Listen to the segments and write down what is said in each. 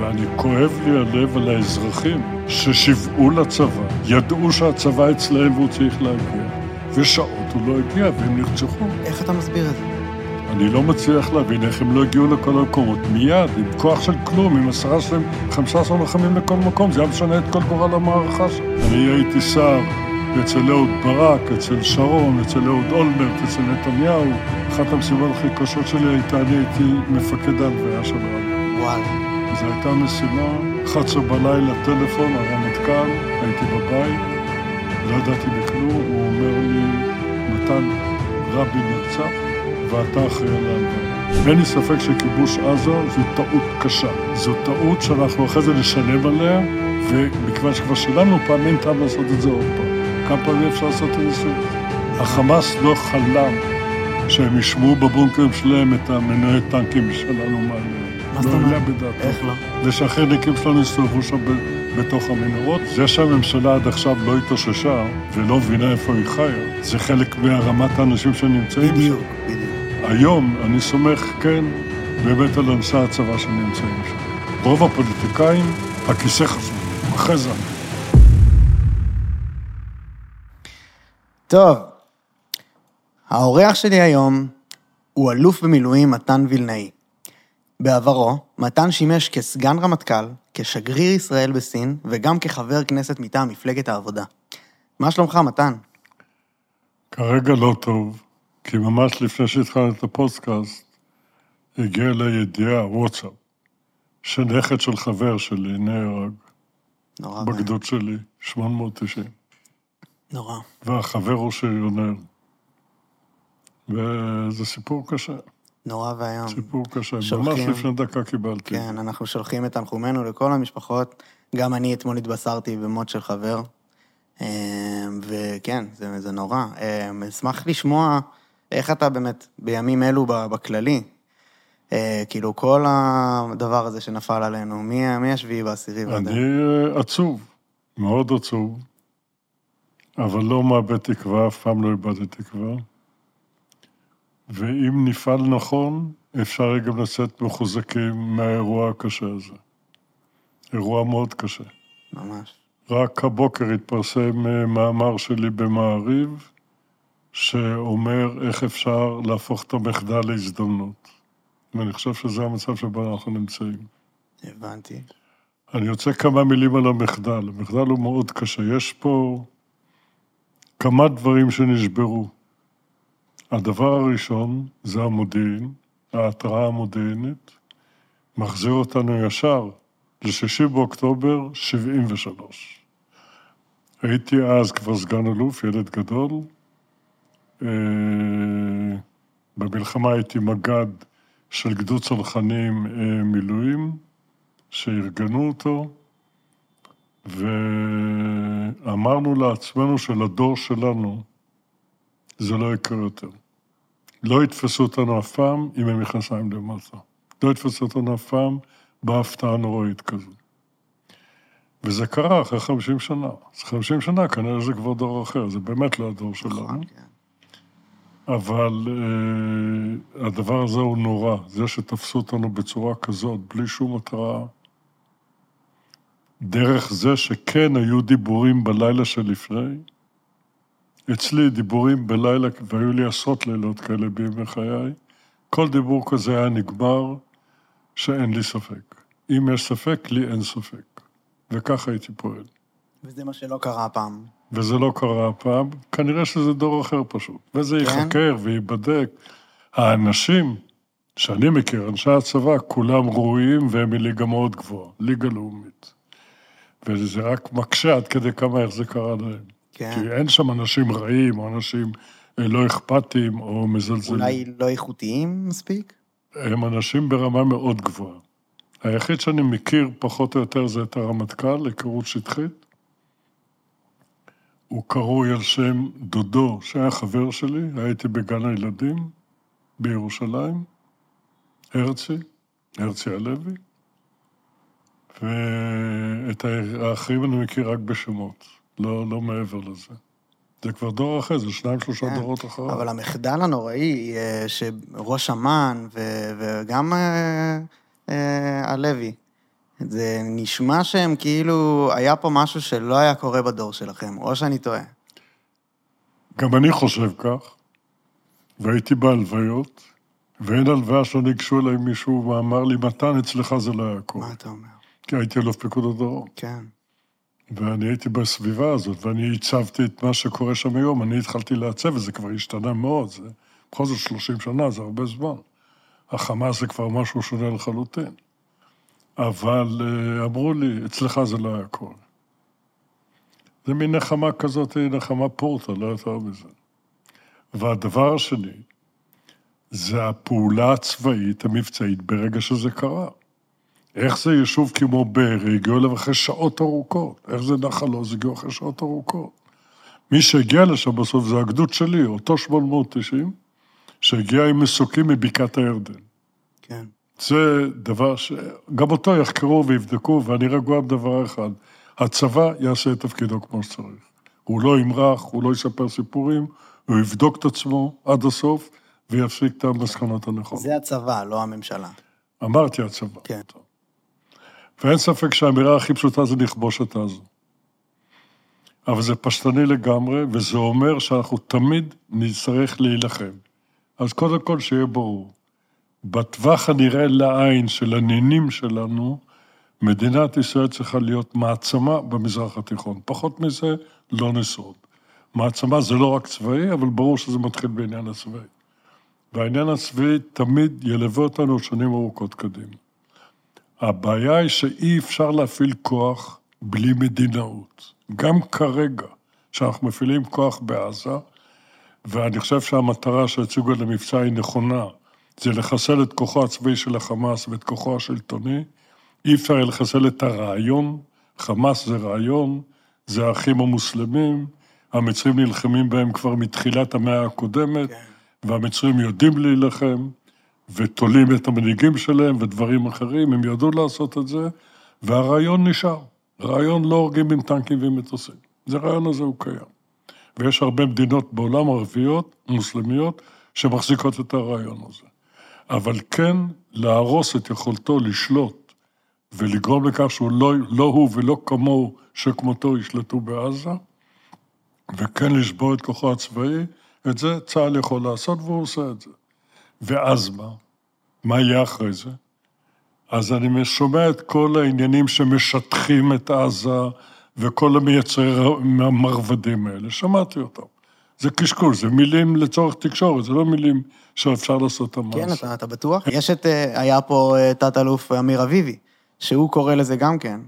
ואני כואב לי הלב על האזרחים ששיוועו לצבא, ידעו שהצבא אצלהם והוא צריך להגיע, ושעות הוא לא הגיע והם נרצחו. איך אתה מסביר את זה? אני לא מצליח להבין איך הם לא הגיעו לכל המקומות מיד, עם כוח של כלום, עם עשרה שלהם, חמישה עשר לוחמים לכל מקום, זה היה משנה את כל גורל המערכה שלהם. אני הייתי שר אצל אהוד ברק, אצל שרון, אצל אהוד אולמרט, אצל נתניהו. אחת המשימות הכי קשות שלי הייתה, אני הייתי מפקד ההלוויה של רבין. וואלה. זו הייתה משימה, 11 בלילה, טלפון, הרמטכ"ל, הייתי בבית, לא ידעתי בכלום, הוא אומר לי, מתן, רבין נרצח, ואתה אחראי על. אין לי ספק שכיבוש עזה זו טעות קשה. זו טעות שאנחנו אחרי זה נשלם עליה, ומכיוון שכבר שילמנו פעם, אין טעם לעשות את זה עוד פעם. כמה פעמים אפשר לעשות את זה? החמאס לא חלם שהם ישמעו בבונקרים שלהם את המנועי טנקים שלנו מעליהם. מה זאת לא עלה אומרת? בדעתם. איך לא? ושהחיידקים שלנו הסתובבו שם בתוך המנהרות. זה שהממשלה עד עכשיו לא התאוששה ולא מבינה איפה היא חיה, זה חלק מהרמת האנשים שנמצאים שם. בדיוק, בדיוק. היום אני סומך, כן, באמת על אנשי הצבא שנמצאים שם. רוב הפוליטיקאים, הכיסא חשוב, אחרי זה. טוב, האורח שלי היום הוא אלוף במילואים מתן וילנאי. בעברו, מתן שימש כסגן רמטכ"ל, כשגריר ישראל בסין, וגם כחבר כנסת מטעם מפלגת העבודה. מה שלומך, מתן? כרגע לא טוב, כי ממש לפני שהתחלנו את הפודקאסט, הגיע אליי ידיעה, וואטסאפ, שנכד של חבר שלי נהרג נורא, בגדוד שלי, 890, נורא. והחבר הוא שריונר. וזה סיפור קשה, נורא ואיום. סיפור קשה. ממש שולחים- לפני דקה קיבלתי. כן, אנחנו שולחים את תנחומינו לכל המשפחות. גם אני אתמול התבשרתי במות של חבר. אה, וכן, זה, זה נורא. אה, אשמח לשמוע איך אתה באמת בימים אלו בכללי. אה, כאילו, כל הדבר הזה שנפל עלינו, מי מי השביעי והעשירי אני עצוב, מאוד עצוב, אבל לא מאבד תקווה, אף פעם לא איבדתי תקווה. ואם נפעל נכון, אפשר גם לצאת מחוזקים מהאירוע הקשה הזה. אירוע מאוד קשה. ממש. רק הבוקר התפרסם אה, מאמר שלי במעריב, שאומר איך אפשר להפוך את המחדל להזדמנות. ואני חושב שזה המצב שבו אנחנו נמצאים. הבנתי. אני רוצה כמה מילים על המחדל. המחדל הוא מאוד קשה. יש פה כמה דברים שנשברו. הדבר הראשון זה המודיעין, ההתראה המודיעינית, מחזיר אותנו ישר ל-6 באוקטובר 73. הייתי אז כבר סגן אלוף, ילד גדול. אה, במלחמה הייתי מג"ד של גדוד צנחנים אה, מילואים. שארגנו אותו, ואמרנו לעצמנו שלדור שלנו זה לא יקרה יותר. לא יתפסו אותנו אף פעם עם המכנסיים למטה. לא יתפסו אותנו אף פעם בהפתעה נוראית כזו. וזה קרה אחרי 50 שנה. אז 50 שנה כנראה זה כבר דור אחר, זה באמת לא הדור שלנו. נכון, כן. אבל uh, הדבר הזה הוא נורא, זה שתפסו אותנו בצורה כזאת, בלי שום התראה. דרך זה שכן היו דיבורים בלילה שלפני, אצלי דיבורים בלילה, והיו לי עשרות לילות כאלה בימי חיי, כל דיבור כזה היה נגמר, שאין לי ספק. אם יש ספק, לי אין ספק. וככה הייתי פועל. וזה מה שלא קרה הפעם. וזה לא קרה הפעם, כנראה שזה דור אחר פשוט. וזה כן? ייחקר וייבדק. האנשים שאני מכיר, אנשי הצבא, כולם ראויים והם מליגה מאוד גבוהה, ליגה לאומית. וזה רק מקשה עד כדי כמה איך זה קרה להם. כן. כי אין שם אנשים רעים, או אנשים אה, לא אכפתיים, או מזלזלים. אולי לא איכותיים מספיק? הם אנשים ברמה מאוד גבוהה. היחיד שאני מכיר פחות או יותר זה את הרמטכ"ל, היכרות שטחית. הוא קרוי על שם דודו, שהיה חבר שלי, הייתי בגן הילדים בירושלים, הרצי, הרצי הלוי, ואת האחרים אני מכיר רק בשמות, לא, לא מעבר לזה. זה כבר דור אחר, זה שניים, שלושה כן, דורות אחריו. אבל המחדל הנוראי, אה, שראש אמ"ן ו- וגם אה, אה, הלוי, זה נשמע שהם כאילו, היה פה משהו שלא היה קורה בדור שלכם, או שאני טועה. גם אני חושב כך, והייתי בהלוויות, ואין הלוויה שלא ניגשו אליי מישהו ואמר לי, מתן, אצלך זה לא היה קורה. מה אתה אומר? כי הייתי אלוף פיקוד הדרום. כן. ואני הייתי בסביבה הזאת, ואני הצבתי את מה שקורה שם היום. אני התחלתי לעצב, וזה כבר השתנה מאוד. זה בכל זאת 30 שנה, זה הרבה זמן. החמאס זה כבר משהו שונה לחלוטין. אבל אה, אמרו לי, אצלך זה לא היה קורה. זה מין נחמה כזאת, נחמה פורטה, לא יותר מזה. והדבר השני, זה הפעולה הצבאית, המבצעית, ברגע שזה קרה. איך זה יישוב כמו בארי הגיעו אליו אחרי שעות ארוכות? איך זה נחל עוז הגיעו אחרי שעות ארוכות? מי שהגיע לשם בסוף זה הגדוד שלי, אותו 890, שהגיע עם מסוקים מבקעת הירדן. כן. זה דבר שגם אותו יחקרו ויבדקו, ואני רגוע בדבר אחד, הצבא יעשה את תפקידו כמו שצריך. הוא לא ימרח, הוא לא יספר סיפורים, הוא יבדוק את עצמו עד הסוף ויפסיק את המסקנות הנכונות. זה הצבא, לא הממשלה. אמרתי הצבא. כן. ואין ספק שהאמירה הכי פשוטה זה לכבוש את עזה. אבל זה פשטני לגמרי, וזה אומר שאנחנו תמיד נצטרך להילחם. אז קודם כל שיהיה ברור, בטווח הנראה לעין של הנינים שלנו, מדינת ישראל צריכה להיות מעצמה במזרח התיכון. פחות מזה, לא נשרוד. מעצמה זה לא רק צבאי, אבל ברור שזה מתחיל בעניין הצבאי. והעניין הצבאי תמיד ילווה אותנו שנים ארוכות קדימה. הבעיה היא שאי אפשר להפעיל כוח בלי מדינאות. גם כרגע, שאנחנו מפעילים כוח בעזה, ואני חושב שהמטרה שהציגו למבצע היא נכונה, זה לחסל את כוחו הצבאי של החמאס ואת כוחו השלטוני. אי אפשר לחסל את הרעיון, חמאס זה רעיון, זה האחים המוסלמים, המצרים נלחמים בהם כבר מתחילת המאה הקודמת, כן. והמצרים יודעים להילחם, ותולים את המנהיגים שלהם ודברים אחרים, הם ידעו לעשות את זה, והרעיון נשאר. רעיון לא הורגים עם טנקים ועם מטוסים. זה הרעיון הזה הוא קיים. ויש הרבה מדינות בעולם ערביות, מוסלמיות, שמחזיקות את הרעיון הזה. אבל כן להרוס את יכולתו לשלוט ולגרום לכך שהוא לא, לא הוא ולא כמוהו שכמותו ישלטו בעזה, וכן לשבור את כוחו הצבאי, את זה צה"ל יכול לעשות והוא עושה את זה. ואז מה? מה יהיה אחרי זה? אז אני שומע את כל העניינים שמשטחים את עזה וכל המייצרי המרבדים האלה, שמעתי אותם. זה קשקוש, זה מילים לצורך תקשורת, זה לא מילים שאפשר לעשות את המעשה. כן, אתה, אתה בטוח? יש את, אה, היה פה אה, תת-אלוף אמיר אביבי, שהוא קורא לזה גם כן,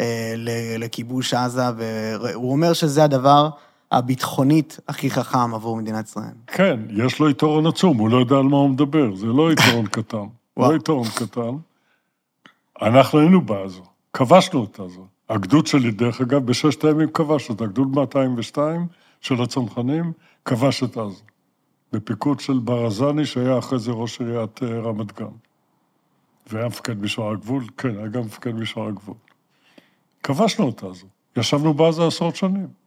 אה, לכיבוש עזה, והוא אומר שזה הדבר הביטחונית הכי חכם עבור מדינת ישראל. כן, יש לו יתרון עצום, הוא לא יודע על מה הוא מדבר, זה לא יתרון קטן. לא יתרון קטן. אנחנו היינו בעזה, כבשנו את עזה. הגדוד שלי, דרך אגב, בששת הימים כבש אותה, גדוד 202 של הצנחנים, כבש את עזה. בפיקוד של ברזני, שהיה אחרי זה ראש עיריית אה, רמת גן. והיה מפקד משמר הגבול, כן, היה גם מפקד משמר הגבול. כבשנו את עזה. ישבנו בעזה עשרות שנים.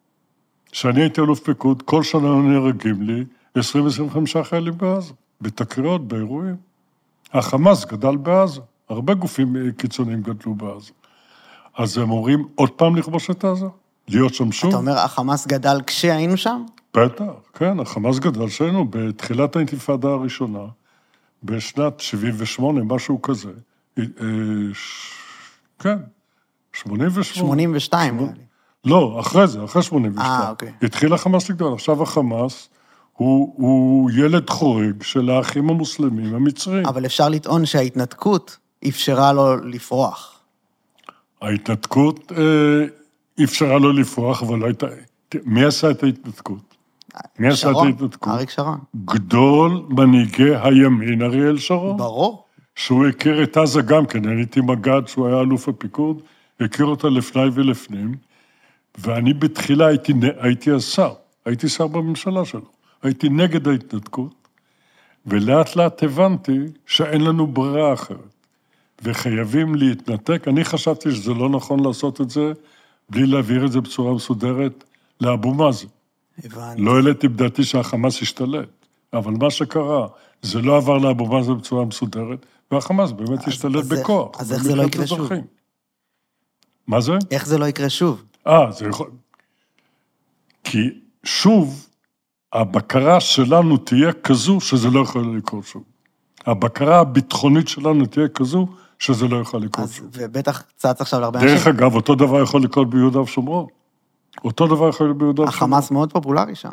כשאני הייתי אלוף פיקוד, כל שנה היו נהרגים לי 20-25 חיילים בעזה, בתקריות, באירועים. החמאס גדל בעזה, הרבה גופים קיצוניים גדלו בעזה. אז הם אומרים עוד פעם לכבוש את עזה? להיות שם שוב? אתה אומר, החמאס גדל כשהיינו שם? בטח, כן, החמאס גדל כשהיינו בתחילת האינתיפאדה הראשונה, בשנת 78, משהו כזה. אה, כן, 88. 82, נראה לי. לא, אחרי זה, אחרי 82. אה, אוקיי. התחיל החמאס לגדול, עכשיו החמאס הוא, הוא ילד חורג של האחים המוסלמים המצרים. אבל אפשר לטעון שההתנתקות אפשרה לו לפרוח. ההתנתקות אה, אפשרה לו לפרוח, אבל לא הייתה... מי עשה את ההתנתקות? מי עשה את ההתנתקות? אריק שרון. גדול מנהיגי הימין, אריאל שרון. ברור. שהוא הכיר את עזה גם כן, אני הייתי מג"ד, שהוא היה אלוף הפיקוד, הכיר אותה לפני ולפנים. ואני בתחילה הייתי, הייתי השר, הייתי שר בממשלה שלו, הייתי נגד ההתנתקות, ולאט לאט הבנתי שאין לנו ברירה אחרת, וחייבים להתנתק. אני חשבתי שזה לא נכון לעשות את זה בלי להעביר את זה בצורה מסודרת לאבו מאזן. הבנתי. לא העליתי בדעתי שהחמאס ישתלט, אבל מה שקרה, זה לא עבר לאבו מאזן בצורה מסודרת, והחמאס באמת השתלט בכוח. אז איך זה לא יקרה שוב? מה זה? איך זה לא יקרה שוב? אה, זה יכול... כי שוב, הבקרה שלנו תהיה כזו שזה לא יכול לקרות שוב. הבקרה הביטחונית שלנו תהיה כזו שזה לא יכול לקרות אז, שוב. ובטח צץ עכשיו להרבה דרך אנשים. אגב, אותו דבר יכול לקרות ביהודה ושומרון. אותו דבר יכול להיות ביהודה ושומרון. החמאס מאוד פופולרי שם.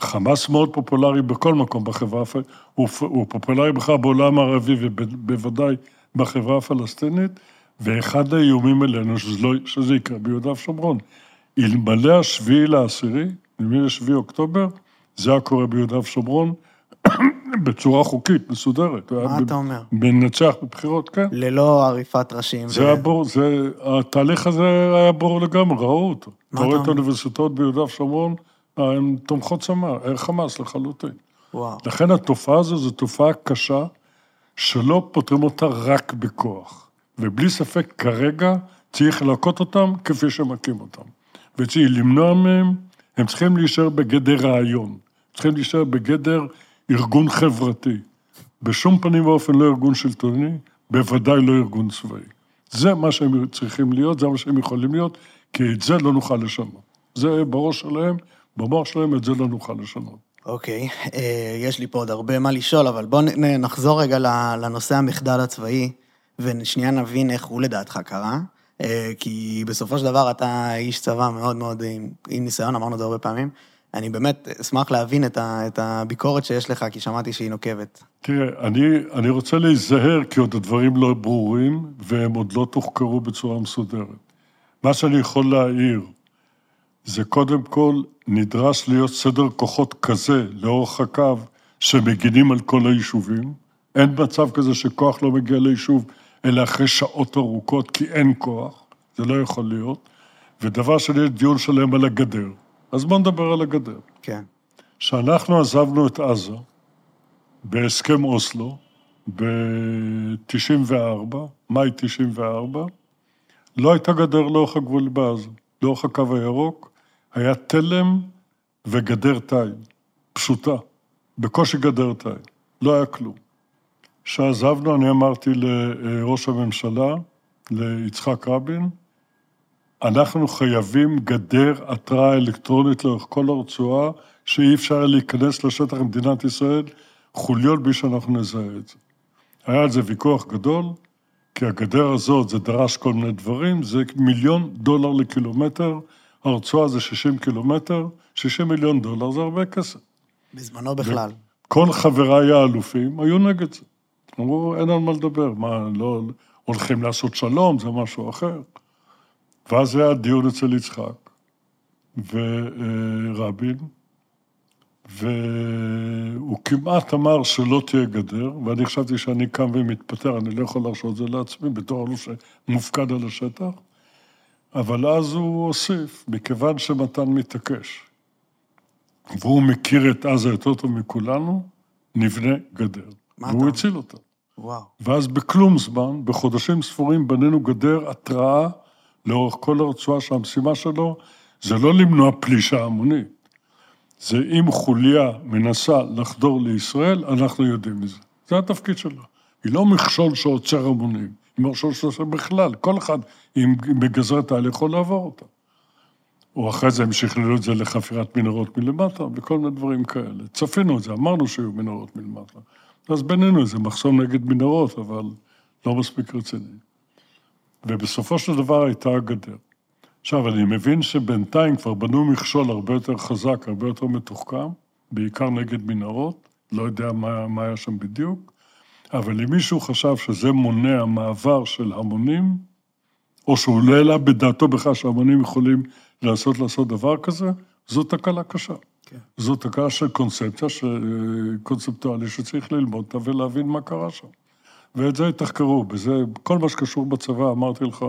חמאס מאוד פופולרי בכל מקום בחברה הפלסטינית, הוא, הוא פופולרי בכלל בעולם הערבי ובוודאי בחברה הפלסטינית, ואחד האיומים עלינו שזה, לא, שזה יקרה ביהודה ושומרון. אלמלא השביעי לעשירי, נדמה לי השביעי אוקטובר, זה היה קורה ביהודה ושומרון בצורה חוקית, מסודרת. מה אתה אומר? מנצח בבחירות, כן. ללא עריפת ראשים. זה היה בור, זה, התהליך הזה היה בור לגמרי, ראו אותו. מה אתה רואה אתה את אומר? האוניברסיטאות ביהודה ושומרון, הן תומכות חמאס לחלוטין. וואו. לכן התופעה הזו זו תופעה קשה, שלא פותרים אותה רק בכוח. ובלי ספק, כרגע צריך להכות אותם כפי שמכים אותם. וצריך למנוע מהם, הם צריכים להישאר בגדר רעיון. צריכים להישאר בגדר ארגון חברתי. בשום פנים ואופן לא ארגון שלטוני, בוודאי לא ארגון צבאי. זה מה שהם צריכים להיות, זה מה שהם יכולים להיות, כי את זה לא נוכל לשנות. זה בראש שלהם, במוח שלהם, את זה לא נוכל לשנות. אוקיי, אה, יש לי פה עוד הרבה מה לשאול, אבל בואו נחזור רגע לנושא המחדל הצבאי, ושנייה נבין איך הוא לדעתך קרה. אה, כי בסופו של דבר אתה איש צבא מאוד מאוד עם, עם ניסיון, אמרנו את זה הרבה פעמים. אני באמת אשמח להבין את, ה, את הביקורת שיש לך, כי שמעתי שהיא נוקבת. תראה, אני, אני רוצה להיזהר, כי עוד הדברים לא ברורים, והם עוד לא תוחקרו בצורה מסודרת. מה שאני יכול להעיר, זה קודם כל, נדרש להיות סדר כוחות כזה, לאורך הקו, שמגינים על כל היישובים. אין מצב כזה שכוח לא מגיע ליישוב, אלא אחרי שעות ארוכות, כי אין כוח. זה לא יכול להיות. ודבר שני, יש דיון שלם על הגדר. אז בואו נדבר על הגדר. כן. כשאנחנו עזבנו את עזה בהסכם אוסלו ב-94, מאי 94, לא הייתה גדר לאורך הגבול בעזה. לאורך הקו הירוק היה תלם וגדר תיל, פשוטה. בקושי גדר תיל, לא היה כלום. כשעזבנו, אני אמרתי לראש הממשלה, ליצחק רבין, אנחנו חייבים גדר התרעה אלקטרונית לאורך כל הרצועה, שאי אפשר להיכנס לשטח מדינת ישראל חוליות בלי שאנחנו נזהה את זה. היה על זה ויכוח גדול, כי הגדר הזאת, זה דרש כל מיני דברים, זה מיליון דולר לקילומטר, הרצועה זה 60 קילומטר, 60 מיליון דולר זה הרבה כסף. בזמנו בכלל. כל חבריי האלופים היו נגד זה. אמרו, אין על מה לדבר, מה, לא הולכים לעשות שלום, זה משהו אחר. ואז היה דיון אצל יצחק ורבין, והוא כמעט אמר שלא תהיה גדר, ואני חשבתי שאני קם ומתפטר, אני לא יכול להרשות את זה לעצמי, בתור אלוף שמופקד על השטח. אבל אז הוא הוסיף, מכיוון שמתן מתעקש, והוא מכיר את עזה יותר טוב מכולנו, נבנה גדר. והוא הציל אותה. וואו. ואז בכלום זמן, בחודשים ספורים, בנינו גדר התראה לאורך כל הרצועה שהמשימה שלו זה לא למנוע פלישה המונית. זה אם חוליה מנסה לחדור לישראל, אנחנו יודעים מזה. זה התפקיד שלה. היא לא מכשול שעוצר המונים, היא מכשול שעוצר בכלל. כל אחד עם בגזרת העל יכול לעבור אותה. או אחרי זה הם שכללו את זה לחפירת מנהרות מלמטה, וכל מיני דברים כאלה. צפינו את זה, אמרנו שיהיו מנהרות מלמטה. אז בינינו איזה מחסום נגד מנהרות, אבל לא מספיק רציני. ובסופו של דבר הייתה הגדר. עכשיו, אני מבין שבינתיים כבר בנו מכשול הרבה יותר חזק, הרבה יותר מתוחכם, בעיקר נגד מנהרות, לא יודע מה, מה היה שם בדיוק, אבל אם מישהו חשב שזה מונע מעבר של המונים, או שהוא לא העלה בדעתו בכלל שהמונים יכולים לעשות לעשות דבר כזה, זו תקלה קשה. כן. זו תקלה של קונספציה, ש... קונספטואלי, שצריך ללמוד אותה ולהבין מה קרה שם. ואת זה יתחקרו, בזה, כל מה שקשור בצבא, אמרתי לך,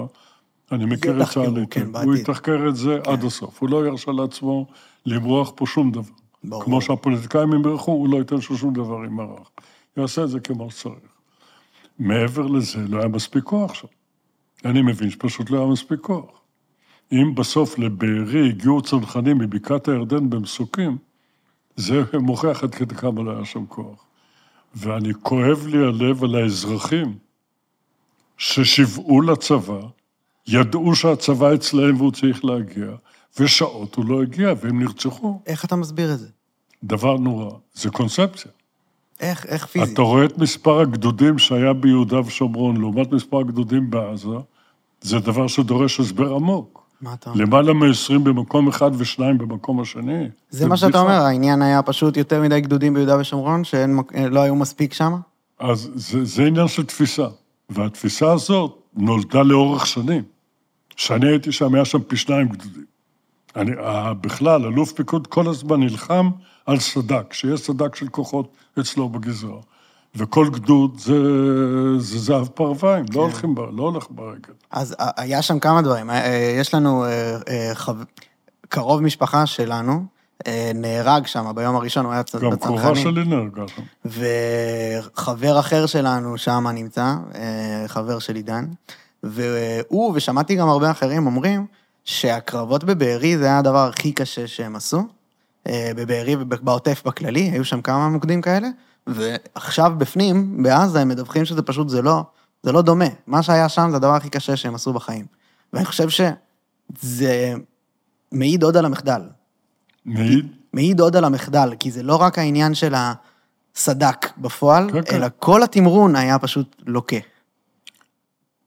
אני מכיר את צה"ל כן, היטב. הוא בעתיד. יתחקר את זה עד הסוף. הוא לא ירשה לעצמו למרוח פה שום דבר. ברור. כמו שהפוליטיקאים ימרחו, הוא לא ייתן ששום דבר ימרח. יעשה את זה כמו שצריך. מעבר לזה, לא היה מספיק כוח שם. אני מבין שפשוט לא היה מספיק כוח. אם בסוף לבארי הגיעו צנחנים מבקעת הירדן במסוקים, זה מוכיח עד כדי כמה לא היה שם כוח. ואני כואב לי הלב על האזרחים ששיוועו לצבא ידעו שהצבא אצלהם והוא צריך להגיע, ושעות הוא לא הגיע, והם נרצחו. איך אתה מסביר את זה? דבר נורא. זה קונספציה. איך, איך פיזית? אתה רואה את מספר הגדודים שהיה ביהודה ושומרון לעומת מספר הגדודים בעזה, זה דבר שדורש הסבר עמוק. מה אתה אומר? למעלה מ-20 במקום אחד ושניים במקום השני. זה מה שאתה. אומר, העניין היה פשוט יותר מדי גדודים ביהודה ושומרון, שלא היו מספיק שם? אז זה, זה עניין של תפיסה. והתפיסה הזאת נולדה לאורך שנים. כשאני הייתי שם, היה שם פי שניים גדודים. אני, בכלל, אלוף פיקוד כל הזמן נלחם על סד"כ, שיש סד"כ של כוחות אצלו בגזרה. וכל גדוד זה, זה זהב פרוויים, לא, הולכים, ב- לא הולך ברגל. אז ה- היה שם כמה דברים. אה, אה, יש לנו אה, אה, חב- קרוב משפחה שלנו, אה, נהרג שם ביום הראשון, הוא היה צ- גם קרובה בצנחנים. שלי נהרגה שם. וחבר אחר שלנו שם נמצא, אה, חבר של עידן, והוא, ושמעתי גם הרבה אחרים אומרים, שהקרבות בבארי זה היה הדבר הכי קשה שהם עשו. אה, בבארי ובעוטף בכללי, היו שם כמה מוקדים כאלה, ועכשיו בפנים, בעזה, הם מדווחים שזה פשוט, זה לא, זה לא דומה. מה שהיה שם זה הדבר הכי קשה שהם עשו בחיים. ואני חושב שזה מעיד עוד על המחדל. מעיד, מעיד עוד על המחדל, כי זה לא רק העניין של הסדק בפועל, כן, כן. אלא כל התמרון היה פשוט לוקה.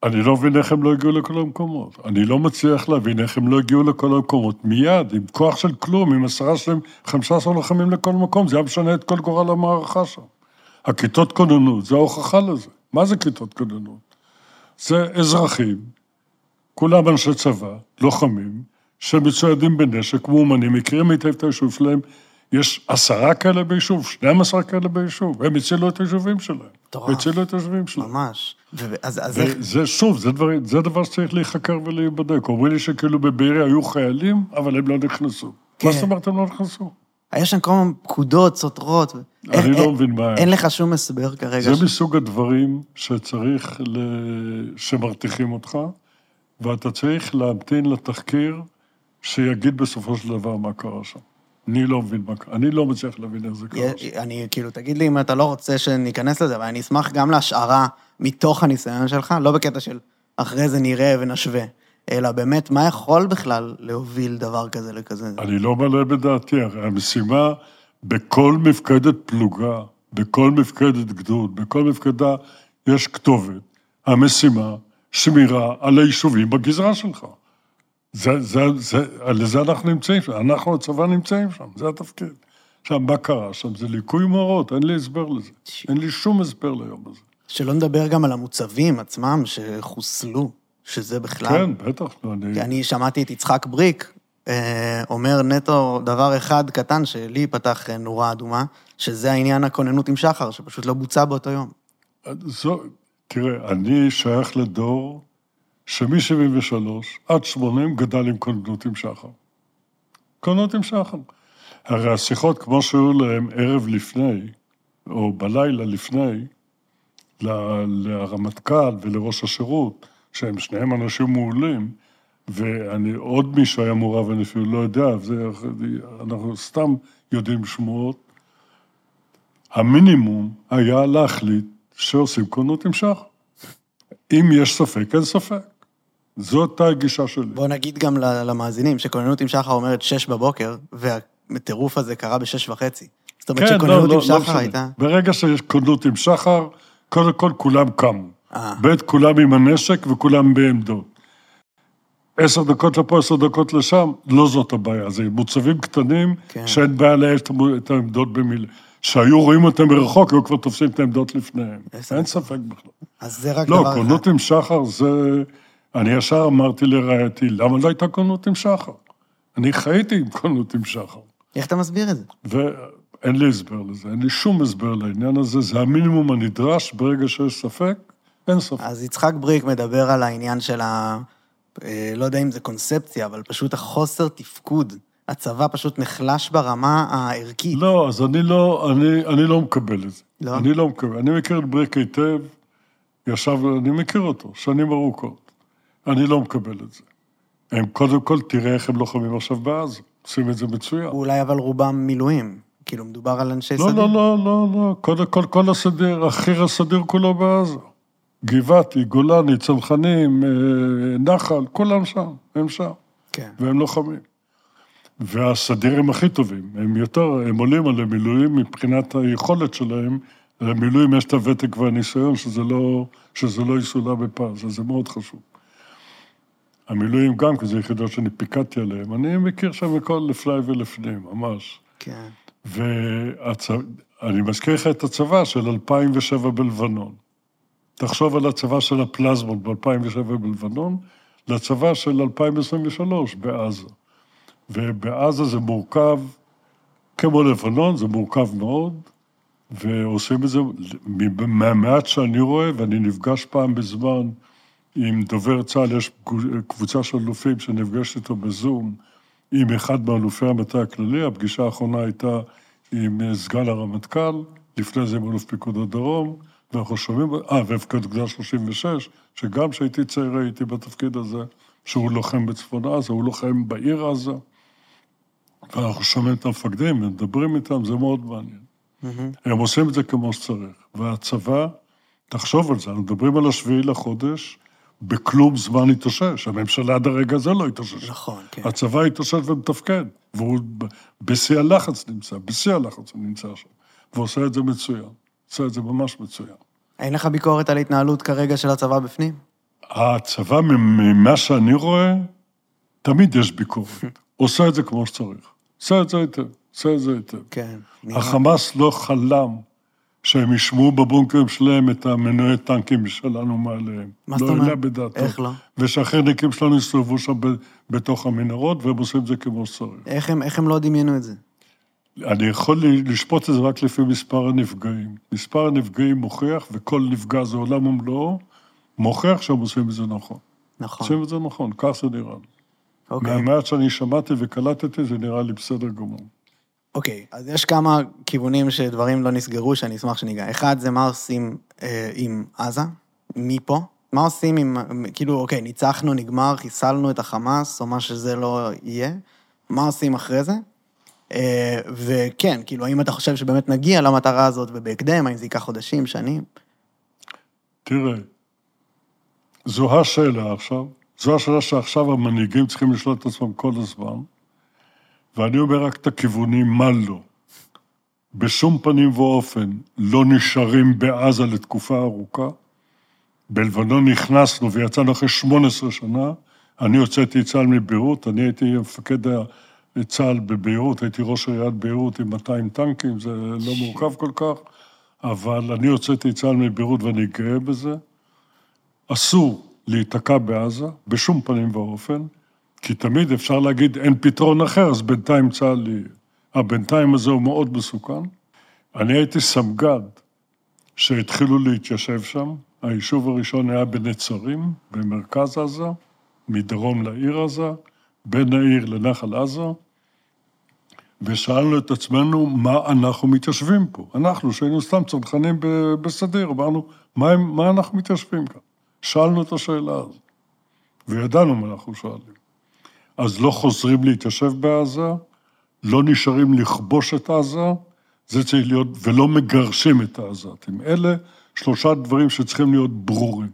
אני לא מבין איך הם לא הגיעו לכל המקומות. אני לא מצליח להבין איך הם לא הגיעו לכל המקומות מיד, עם כוח של כלום, עם עשרה שלהם, 15 לוחמים לכל מקום, זה היה משנה את כל גורל המערכה שם. הכיתות כוננות, זה ההוכחה לזה. מה זה כיתות כוננות? זה אזרחים, כולם אנשי צבא, לוחמים, שמצוידים בנשק, מאומנים, מכירים היטב את היישוב שלהם. יש עשרה כאלה ביישוב, 12 כאלה ביישוב, הם הצילו את היישובים שלהם. מטורף. הצילו את היישובים שלהם. ממש. אז, אז איך... וזה, שוב, זה, דבר, זה דבר שצריך להיחקר ולהיבדק. אומרים לי שכאילו בבארי היו חיילים, אבל הם לא נכנסו. כן. מה זאת אומרת הם לא נכנסו? היה שם כל מיני פקודות סותרות. אני איך- לא איך- מבין מה. אין לך שום הסבר כרגע. ש- זה מסוג הדברים שצריך, ל... שמרתיחים אותך, ואתה צריך להמתין לתחקיר שיגיד בסופו של דבר מה קרה שם. אני לא מבין מה קרה, אני לא מצליח להבין איך זה קרה אני, כאילו, תגיד לי אם אתה לא רוצה שניכנס לזה, אבל אני אשמח גם להשערה מתוך הניסיון שלך, לא בקטע של אחרי זה נראה ונשווה, אלא באמת, מה יכול בכלל להוביל דבר כזה לכזה? אני לא מעלה בדעתי, הרי המשימה בכל מפקדת פלוגה, בכל מפקדת גדוד, בכל מפקדה יש כתובת. המשימה, שמירה על היישובים בגזרה שלך. זה, זה, זה, לזה אנחנו נמצאים שם, אנחנו הצבא נמצאים שם, זה התפקיד. עכשיו, מה קרה שם? זה ליקוי מאורות, אין לי הסבר לזה. אין לי שום הסבר ליום הזה. שלא נדבר גם על המוצבים עצמם שחוסלו, שזה בכלל... כן, בטח, לא, אני... כי אני שמעתי את יצחק בריק אה, אומר נטו דבר אחד קטן שלי פתח אה, נורה אדומה, שזה העניין הכוננות עם שחר, שפשוט לא בוצע באותו יום. זו, תראה, אני שייך לדור שמ-73 עד 80 גדל עם כוננות עם שחר. כוננות עם שחר. הרי השיחות, כמו שהיו להם ערב לפני, או בלילה לפני, לרמטכ"ל ולראש השירות, שהם שניהם אנשים מעולים, ואני, עוד מישהו היה מעורב, אני אפילו לא יודע, זה, אנחנו סתם יודעים שמועות. המינימום היה להחליט שעושים כוננות עם שחר. אם יש ספק, אין ספק. זאת הגישה שלי. בוא נגיד גם למאזינים שכוננות עם שחר אומרת שש בבוקר, והטירוף הזה קרה בשש וחצי. זאת אומרת כן, שכוננות עם שחר משנה. הייתה... ברגע שיש כוננות עם שחר, קודם כל כולם קמו. אה. ב', כולם עם הנשק וכולם בעמדות. עשר דקות לפה, עשר דקות לשם, לא זאת הבעיה. זה מוצבים קטנים, כן. שאין בעיה לאייש את העמדות במילה. שהיו רואים אותם מרחוק, היו כבר תופסים את העמדות לפניהם. אין. ספק בכלל. אז זה רק לא, דבר אחד. כוננות עם שחר זה... אני ישר אמרתי לרעייתי, למה לא הייתה כוננות עם שחר? אני חייתי עם כוננות עם שחר. איך אתה מסביר את זה? ואין לי הסבר לזה, אין לי שום הסבר לעניין הזה, זה המינימום הנדרש ברגע שיש ספק, אין ספק. אז יצחק בריק מדבר על העניין של ה... אה, לא יודע אם זה קונספציה, אבל פשוט החוסר תפקוד. הצבא פשוט נחלש ברמה הערכית. לא, אז אני לא, אני, אני לא מקבל את זה. לא? אני לא מקבל. אני מכיר את בריק היטב, ישב, אני מכיר אותו, שנים ארוכות. אני לא מקבל את זה. הם קודם כל, תראה איך הם לוחמים עכשיו בעזה. עושים את זה מצוין. אולי אבל רובם מילואים. כאילו, מדובר על אנשי לא, סדיר. לא, לא, לא, לא. קודם כל, כל הסדיר, החי"ר הסדיר כולו בעזה. גבעתי, גולני, צנחנים, אה, נחל, כולם שם, הם שם, כן. והם לוחמים. והסדירים הכי טובים, הם יותר, הם עולים על המילואים מבחינת היכולת שלהם, למילואים יש את הוותק והניסיון, שזה לא, שזה לא יסולא בפז, אז זה מאוד חשוב. המילואים גם, כי זה יחידות שאני פיקדתי עליהן, אני מכיר שם הכל לפני ולפנים, ממש. כן. ואני מזכיר לך את הצבא של 2007 בלבנון. תחשוב על הצבא של הפלזמות ב-2007 בלבנון, לצבא של 2023 בעזה. ובעזה זה מורכב, כמו לבנון, זה מורכב מאוד, ועושים את זה מהמעט שאני רואה, ואני נפגש פעם בזמן עם דובר צה"ל, יש קבוצה של אלופים שנפגשת איתו בזום, עם אחד מאלופי המטה הכללי, הפגישה האחרונה הייתה עם סגן הרמטכ"ל, לפני זה עם אלוף פיקוד הדרום, ואנחנו שומעים, אה, והפקד גדל 36, שגם כשהייתי צעיר הייתי בתפקיד הזה, שהוא לוחם בצפון עזה, הוא לוחם בעיר עזה, ואנחנו שומעים את המפקדים ומדברים איתם, זה מאוד מעניין. Mm-hmm. הם עושים את זה כמו שצריך. והצבא, תחשוב על זה, אנחנו מדברים על השביעי לחודש, בכלום זמן התאושש. הממשלה עד הרגע הזה לא התאושש. נכון, כן. הצבא התאושש ומתפקד, והוא בשיא הלחץ נמצא, בשיא הלחץ הוא נמצא שם, ועושה את זה מצוין. עושה את זה ממש מצוין. אין לך ביקורת על התנהלות כרגע של הצבא בפנים? הצבא, ממה שאני רואה, תמיד יש ביקורת. עושה את זה כמו שצריך. עושה את זה היטב, עושה את זה היטב. כן. החמאס לא חלם שהם ישמעו בבונקרים שלהם את המנועי טנקים שלנו מעליהם. מה זאת אומרת? לא העלה בדעתו. איך לא? ושהחיידקים שלנו יסתובבו שם בתוך המנהרות, והם עושים את זה כמו שצריך. איך הם, איך הם לא דמיינו את זה? אני יכול לשפוט את זה רק לפי מספר הנפגעים. מספר הנפגעים מוכיח, וכל נפגע זה עולם ומלואו, מוכיח שהם עושים את זה נכון. נכון. עושים את זה נכון, כך זה נראה לי. אוקיי. מהמעט שאני שמעתי וקלטתי, זה נראה לי בסדר גמור. אוקיי, אז יש כמה כיוונים שדברים לא נסגרו, שאני אשמח שניגע. אחד, זה מה עושים אה, עם עזה, מפה. מה עושים עם, כאילו, אוקיי, ניצחנו, נגמר, חיסלנו את החמאס, או מה שזה לא יהיה. מה עושים אחרי זה? אה, וכן, כאילו, האם אתה חושב שבאמת נגיע למטרה הזאת ובהקדם, האם זה ייקח חודשים, שנים? תראה, זו השאלה עכשיו, זו השאלה שעכשיו המנהיגים צריכים לשאול את עצמם כל הזמן, ואני אומר רק את הכיוונים, מה לא. בשום פנים ואופן לא נשארים בעזה לתקופה ארוכה. בלבנון נכנסנו ויצאנו אחרי 18 שנה, אני הוצאתי את צה"ל מביירות, אני הייתי מפקד צה"ל בביירות, הייתי ראש עיריית ביירות עם 200 טנקים, זה לא מורכב כל כך, אבל אני הוצאתי את צה"ל מביירות ואני גאה בזה. אסור להיתקע בעזה, בשום פנים ואופן, כי תמיד אפשר להגיד אין פתרון אחר, אז בינתיים צה"ל יהיה. הבינתיים הזה הוא מאוד מסוכן. אני הייתי סמג"ד שהתחילו להתיישב שם, היישוב הראשון היה בנצרים, במרכז עזה, מדרום לעיר עזה, בין העיר לנחל עזה, ושאלנו את עצמנו מה אנחנו מתיישבים פה. אנחנו, שהיינו סתם צנחנים בסדיר, אמרנו, מה, מה אנחנו מתיישבים כאן? שאלנו את השאלה הזאת, וידענו מה אנחנו שואלים. אז לא חוזרים להתיישב בעזה, לא נשארים לכבוש את עזה, זה צריך להיות, ולא מגרשים את העזתים. אלה שלושה דברים שצריכים להיות ברורים.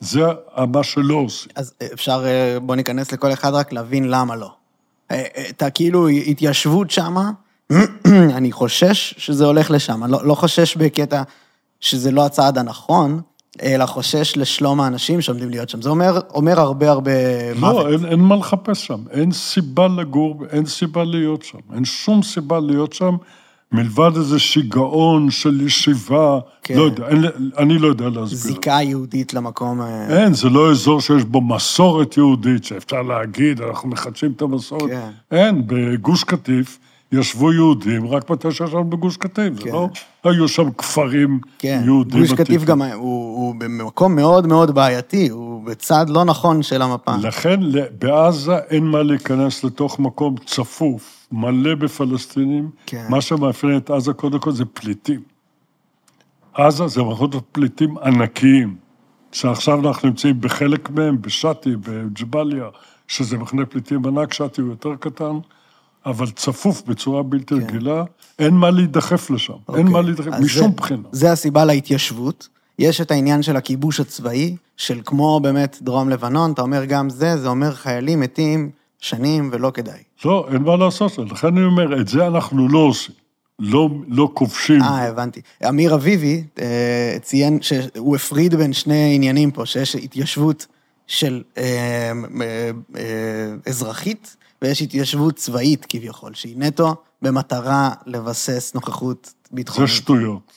זה מה שלא עושים. אז אפשר, אה, בוא ניכנס לכל אחד רק להבין למה לא. אה, אה, את הכאילו התיישבות שמה, אני חושש שזה הולך לשם. אני לא, לא חושש בקטע שזה לא הצעד הנכון, אלא חושש לשלום האנשים שעומדים להיות שם. זה אומר, אומר הרבה הרבה לא, מוות. לא, אין, אין מה לחפש שם. אין סיבה לגור, אין סיבה להיות שם. אין שום סיבה להיות שם. מלבד איזה שיגעון של ישיבה, כן. לא יודע, אין, אני לא יודע להסביר. זיקה יהודית למקום... אה, אין, זה לא אזור שיש בו מסורת יהודית, שאפשר להגיד, אנחנו מחדשים את המסורת. כן. אין, בגוש קטיף ישבו יהודים רק מתי שישבנו בגוש קטיף, כן. זה לא היו שם כפרים כן. יהודים. גוש קטיף גם, הוא, הוא במקום מאוד מאוד בעייתי, הוא בצד לא נכון של המפה. לכן בעזה אין מה להיכנס לתוך מקום צפוף, מלא בפלסטינים. כן. מה שמאפיין את עזה קודם כל זה פליטים. עזה זה מערכות פליטים ענקיים, שעכשיו אנחנו נמצאים בחלק מהם, בשאטי, בג'באליה, שזה מחנה פליטים ענק, שאטי הוא יותר קטן. אבל צפוף בצורה בלתי כן. רגילה, אין מה להידחף לשם, אוקיי. אין מה להידחף, משום זה, בחינה. זה הסיבה להתיישבות. יש את העניין של הכיבוש הצבאי, של כמו באמת דרום לבנון, אתה אומר גם זה, זה אומר חיילים מתים שנים ולא כדאי. לא, אין מה לעשות, לכן אני אומר, את זה אנחנו לא עושים. לא, לא כובשים. אה, הבנתי. אמיר אביבי אה, ציין שהוא הפריד בין שני עניינים פה, שיש התיישבות של אה, אה, אה, אזרחית ויש התיישבות צבאית כביכול, שהיא נטו במטרה לבסס נוכחות ביטחונית. זה שטויות.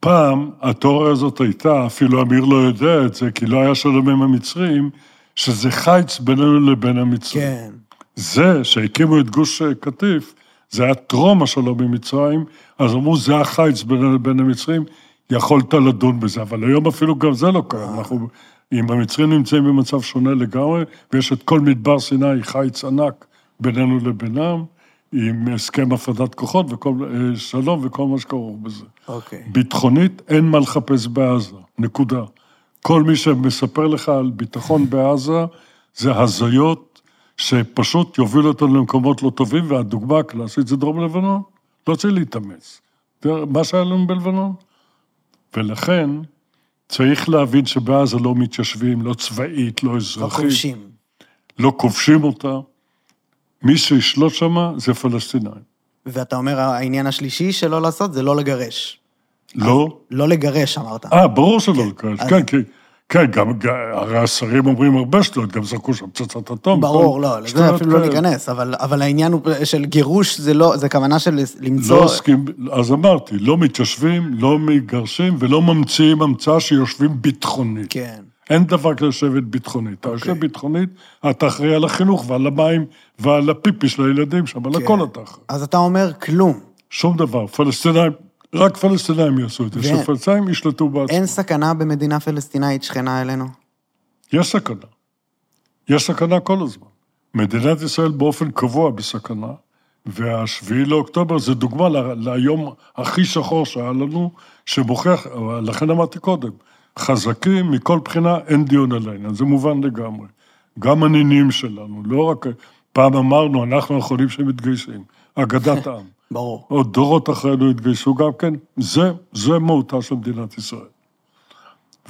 פעם התיאוריה הזאת הייתה, אפילו אמיר לא יודע את זה, כי לא היה שלום עם המצרים, שזה חיץ בינינו לבין המצרים. כן. זה שהקימו את גוש קטיף, זה היה טרום השלום עם מצרים, אז אמרו, זה החיץ בינינו לבין המצרים, יכולת לדון בזה, אבל היום אפילו גם זה לא קיים. אנחנו, אם המצרים נמצאים במצב שונה לגמרי, ויש את כל מדבר סיני, חיץ ענק בינינו לבינם, עם הסכם הפרדת כוחות וכל, אה, שלום וכל מה שכרוך בזה. אוקיי. ביטחונית, אין מה לחפש בעזה, נקודה. כל מי שמספר לך על ביטחון בעזה, זה הזיות שפשוט יובילו אותנו למקומות לא טובים, והדוגמה הקלאסית זה דרום לבנון. לא צריך להתאמץ. מה שהיה לנו בלבנון. ולכן, צריך להבין שבעזה לא מתיישבים, לא צבאית, לא לא אזרחית. כובשים. לא כובשים אותה. מי שישלוט שמה זה פלסטינאים. ואתה אומר, העניין השלישי שלא לעשות זה לא לגרש. לא? לא לגרש, אמרת. אה, ברור שלא לקרש, אז- כן, כן. כן, גם, הרי השרים אומרים הרבה שטויות, גם זרקו שם פצצת אטום. ברור, לא, לזה אפילו לא. ניכנס, אבל, אבל העניין הוא של גירוש, זה לא, זה כוונה של למצוא... לא עוסקים, אז אמרתי, לא מתיישבים, לא מגרשים ולא ממציאים המצאה שיושבים ביטחונית. כן. אין דבר כזה לשבת ביטחונית. אתה יושב ביטחונית, אתה אחראי על החינוך ועל המים ועל הפיפי של הילדים שם, על כן. הכל אתה אחראי. אז אתה אומר כלום. שום דבר. פלסטינאים, רק פלסטינאים יעשו את זה, שפלסטינאים ישלטו בעצמם. אין סכנה במדינה פלסטינאית שכנה אלינו? יש סכנה. יש סכנה כל הזמן. מדינת ישראל באופן קבוע בסכנה, והשביעי לאוקטובר זה דוגמה ליום הכי שחור שהיה לנו, שמוכיח, לכן אמרתי קודם, חזקים מכל בחינה, אין דיון על העניין, זה מובן לגמרי. גם הנינים שלנו, לא רק... פעם אמרנו, אנחנו האחרונים שמתגייסים, אגדת העם. ברור. עוד דורות אחרינו התגייסו גם כן, זה, זה מהותה של מדינת ישראל.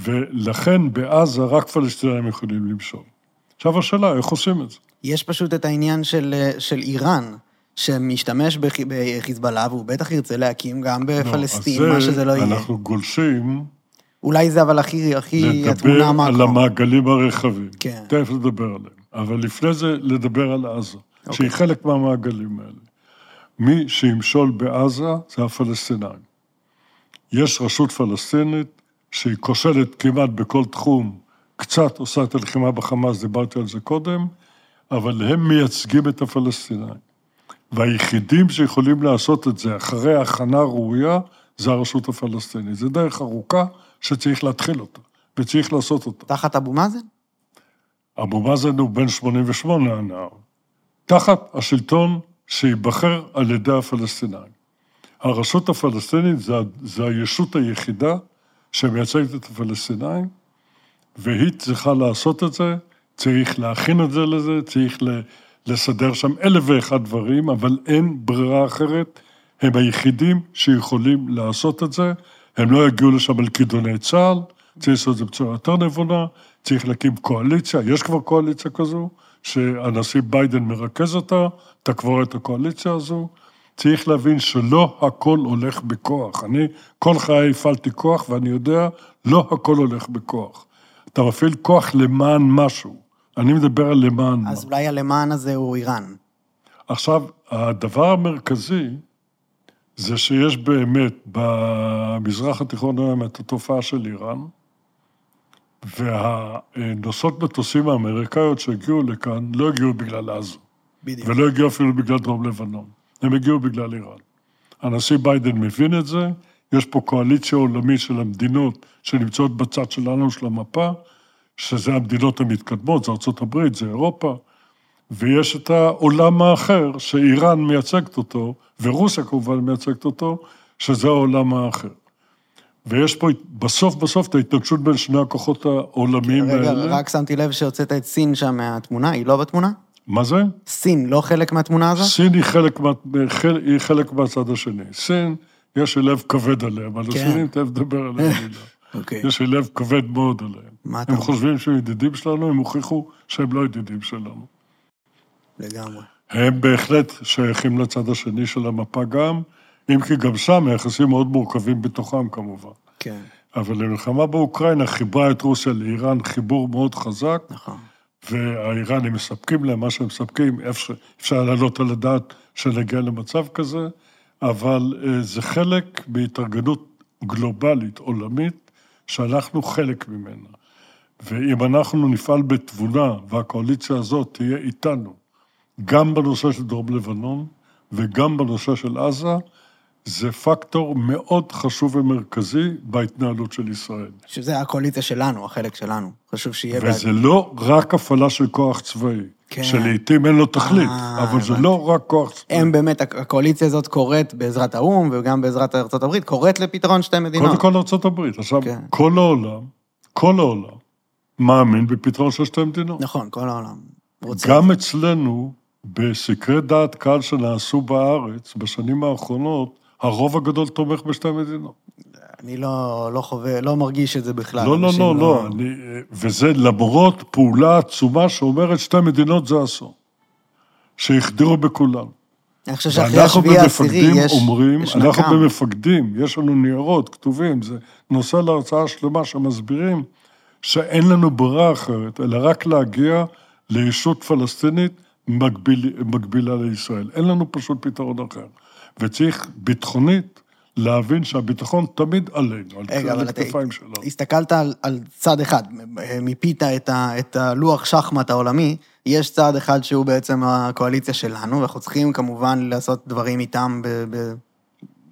ולכן בעזה רק פלסטינים יכולים למשול. עכשיו השאלה, איך עושים את זה? יש פשוט את העניין של, של איראן, שמשתמש בח, בחיזבאללה, והוא בטח ירצה להקים גם בפלסטין, לא, מה שזה לא יהיה. אנחנו גולשים אולי זה אבל הכי, הכי התמונה לדבר על. המעגלים הרחבים. כן. תכף נדבר עליהם. אבל לפני זה, לדבר על עזה, אוקיי. שהיא חלק מהמעגלים האלה. מי שימשול בעזה זה הפלסטינאים. יש רשות פלסטינית שהיא כושלת כמעט בכל תחום, קצת עושה את הלחימה בחמאס, דיברתי על זה קודם, אבל הם מייצגים את הפלסטינאים. והיחידים שיכולים לעשות את זה אחרי הכנה ראויה, זה הרשות הפלסטינית. זו דרך ארוכה שצריך להתחיל אותה, וצריך לעשות אותה. תחת אבו מאזן? אבו מאזן הוא בן 88 הנער, תחת השלטון שייבחר על ידי הפלסטינאים. הרשות הפלסטינית זה, זה הישות היחידה שמייצגת את הפלסטינאים, והיא צריכה לעשות את זה, צריך להכין את זה לזה, צריך לסדר שם אלף ואחד דברים, אבל אין ברירה אחרת. הם היחידים שיכולים לעשות את זה, הם לא יגיעו לשם על כידוני צה"ל, צריך לעשות את זה בצורה יותר נבונה, צריך להקים קואליציה, יש כבר קואליציה כזו, שהנשיא ביידן מרכז אותה, רואה את הקואליציה הזו. צריך להבין שלא הכל הולך בכוח. אני כל חיי הפעלתי כוח, ואני יודע, לא הכל הולך בכוח. אתה מפעיל כוח למען משהו. אני מדבר על למען משהו. אז אולי הלמען הזה הוא איראן. עכשיו, הדבר המרכזי זה שיש באמת במזרח התיכון היום את התופעה של איראן, והנוסעות מטוסים האמריקאיות שהגיעו לכאן לא הגיעו בגלל עזה, בדיוק. ולא הגיעו אפילו בגלל דרום לבנון, הם הגיעו בגלל איראן. הנשיא ביידן מבין את זה, יש פה קואליציה עולמית של המדינות שנמצאות בצד שלנו של המפה, שזה המדינות המתקדמות, זה ארה"ב, זה אירופה, ויש את העולם האחר, שאיראן מייצגת אותו, ורוסיה כמובן מייצגת אותו, שזה העולם האחר. ויש פה בסוף בסוף את ההתנגשות בין שני הכוחות העולמיים רגע, האלה. רק שמתי לב שהוצאת את סין שם מהתמונה, היא לא בתמונה? מה זה? סין לא חלק מהתמונה הזאת? סין היא חלק, מה, היא חלק מהצד השני. סין, יש לי לב כבד עליה, אבל כן. הסינים תכף נדבר עליהם. אוקיי. יש לי לב כבד מאוד עליהם. מה אתה הם? חושבים שהם ידידים שלנו, הם הוכיחו שהם לא ידידים שלנו. לגמרי. הם בהחלט שייכים לצד השני של המפה גם, אם כי גם שם היחסים מאוד מורכבים בתוכם כמובן. כן, אבל המלחמה באוקראינה חיברה את רוסיה לאיראן חיבור מאוד חזק, נכון. והאיראנים מספקים להם מה שהם מספקים, אפשר, אפשר להעלות על הדעת שנגיע למצב כזה, אבל אה, זה חלק בהתארגנות גלובלית, עולמית, שאנחנו חלק ממנה. ואם אנחנו נפעל בתבונה, והקואליציה הזאת תהיה איתנו, גם בנושא של דרום לבנון וגם בנושא של עזה, זה פקטור מאוד חשוב ומרכזי בהתנהלות של ישראל. שזה הקואליציה שלנו, החלק שלנו. חשוב שיהיה... בעד- וזה לא רק הפעלה של כוח צבאי, כן. שלעיתים אין לו תכלית, אה, אבל זה הבנתי. לא רק כוח צבאי. הם באמת, הקואליציה הזאת קוראת בעזרת האו"ם וגם בעזרת הברית, קוראת לפתרון שתי מדינות. קודם כל הברית. עכשיו, כן. כל העולם, כל העולם, מאמין בפתרון של שתי מדינות. נכון, כל העולם רוצה. גם אצלנו, בסקרי דעת קהל שנעשו בארץ בשנים האחרונות, הרוב הגדול תומך בשתי מדינות. אני לא, לא חווה, לא מרגיש את זה בכלל. לא, לא, לא, לא, אני, וזה למרות פעולה עצומה שאומרת שתי מדינות זה אסון. שהחדירו בכולם. אני חושב שאחרי השביעי העשירי יש, אומרים, יש אנחנו נקם. במפקדים, יש לנו ניירות כתובים, זה נושא להרצאה שלמה שמסבירים שאין לנו ברירה אחרת, אלא רק להגיע לישות פלסטינית מקביל, מקבילה לישראל. אין לנו פשוט פתרון אחר. וצריך ביטחונית להבין שהביטחון תמיד עלינו, על רגע, על הכתפיים שלנו. הסתכלת על, על צד אחד, מיפית את, ה, את הלוח שחמט העולמי, יש צד אחד שהוא בעצם הקואליציה שלנו, ואנחנו צריכים כמובן לעשות דברים איתם ב, ב,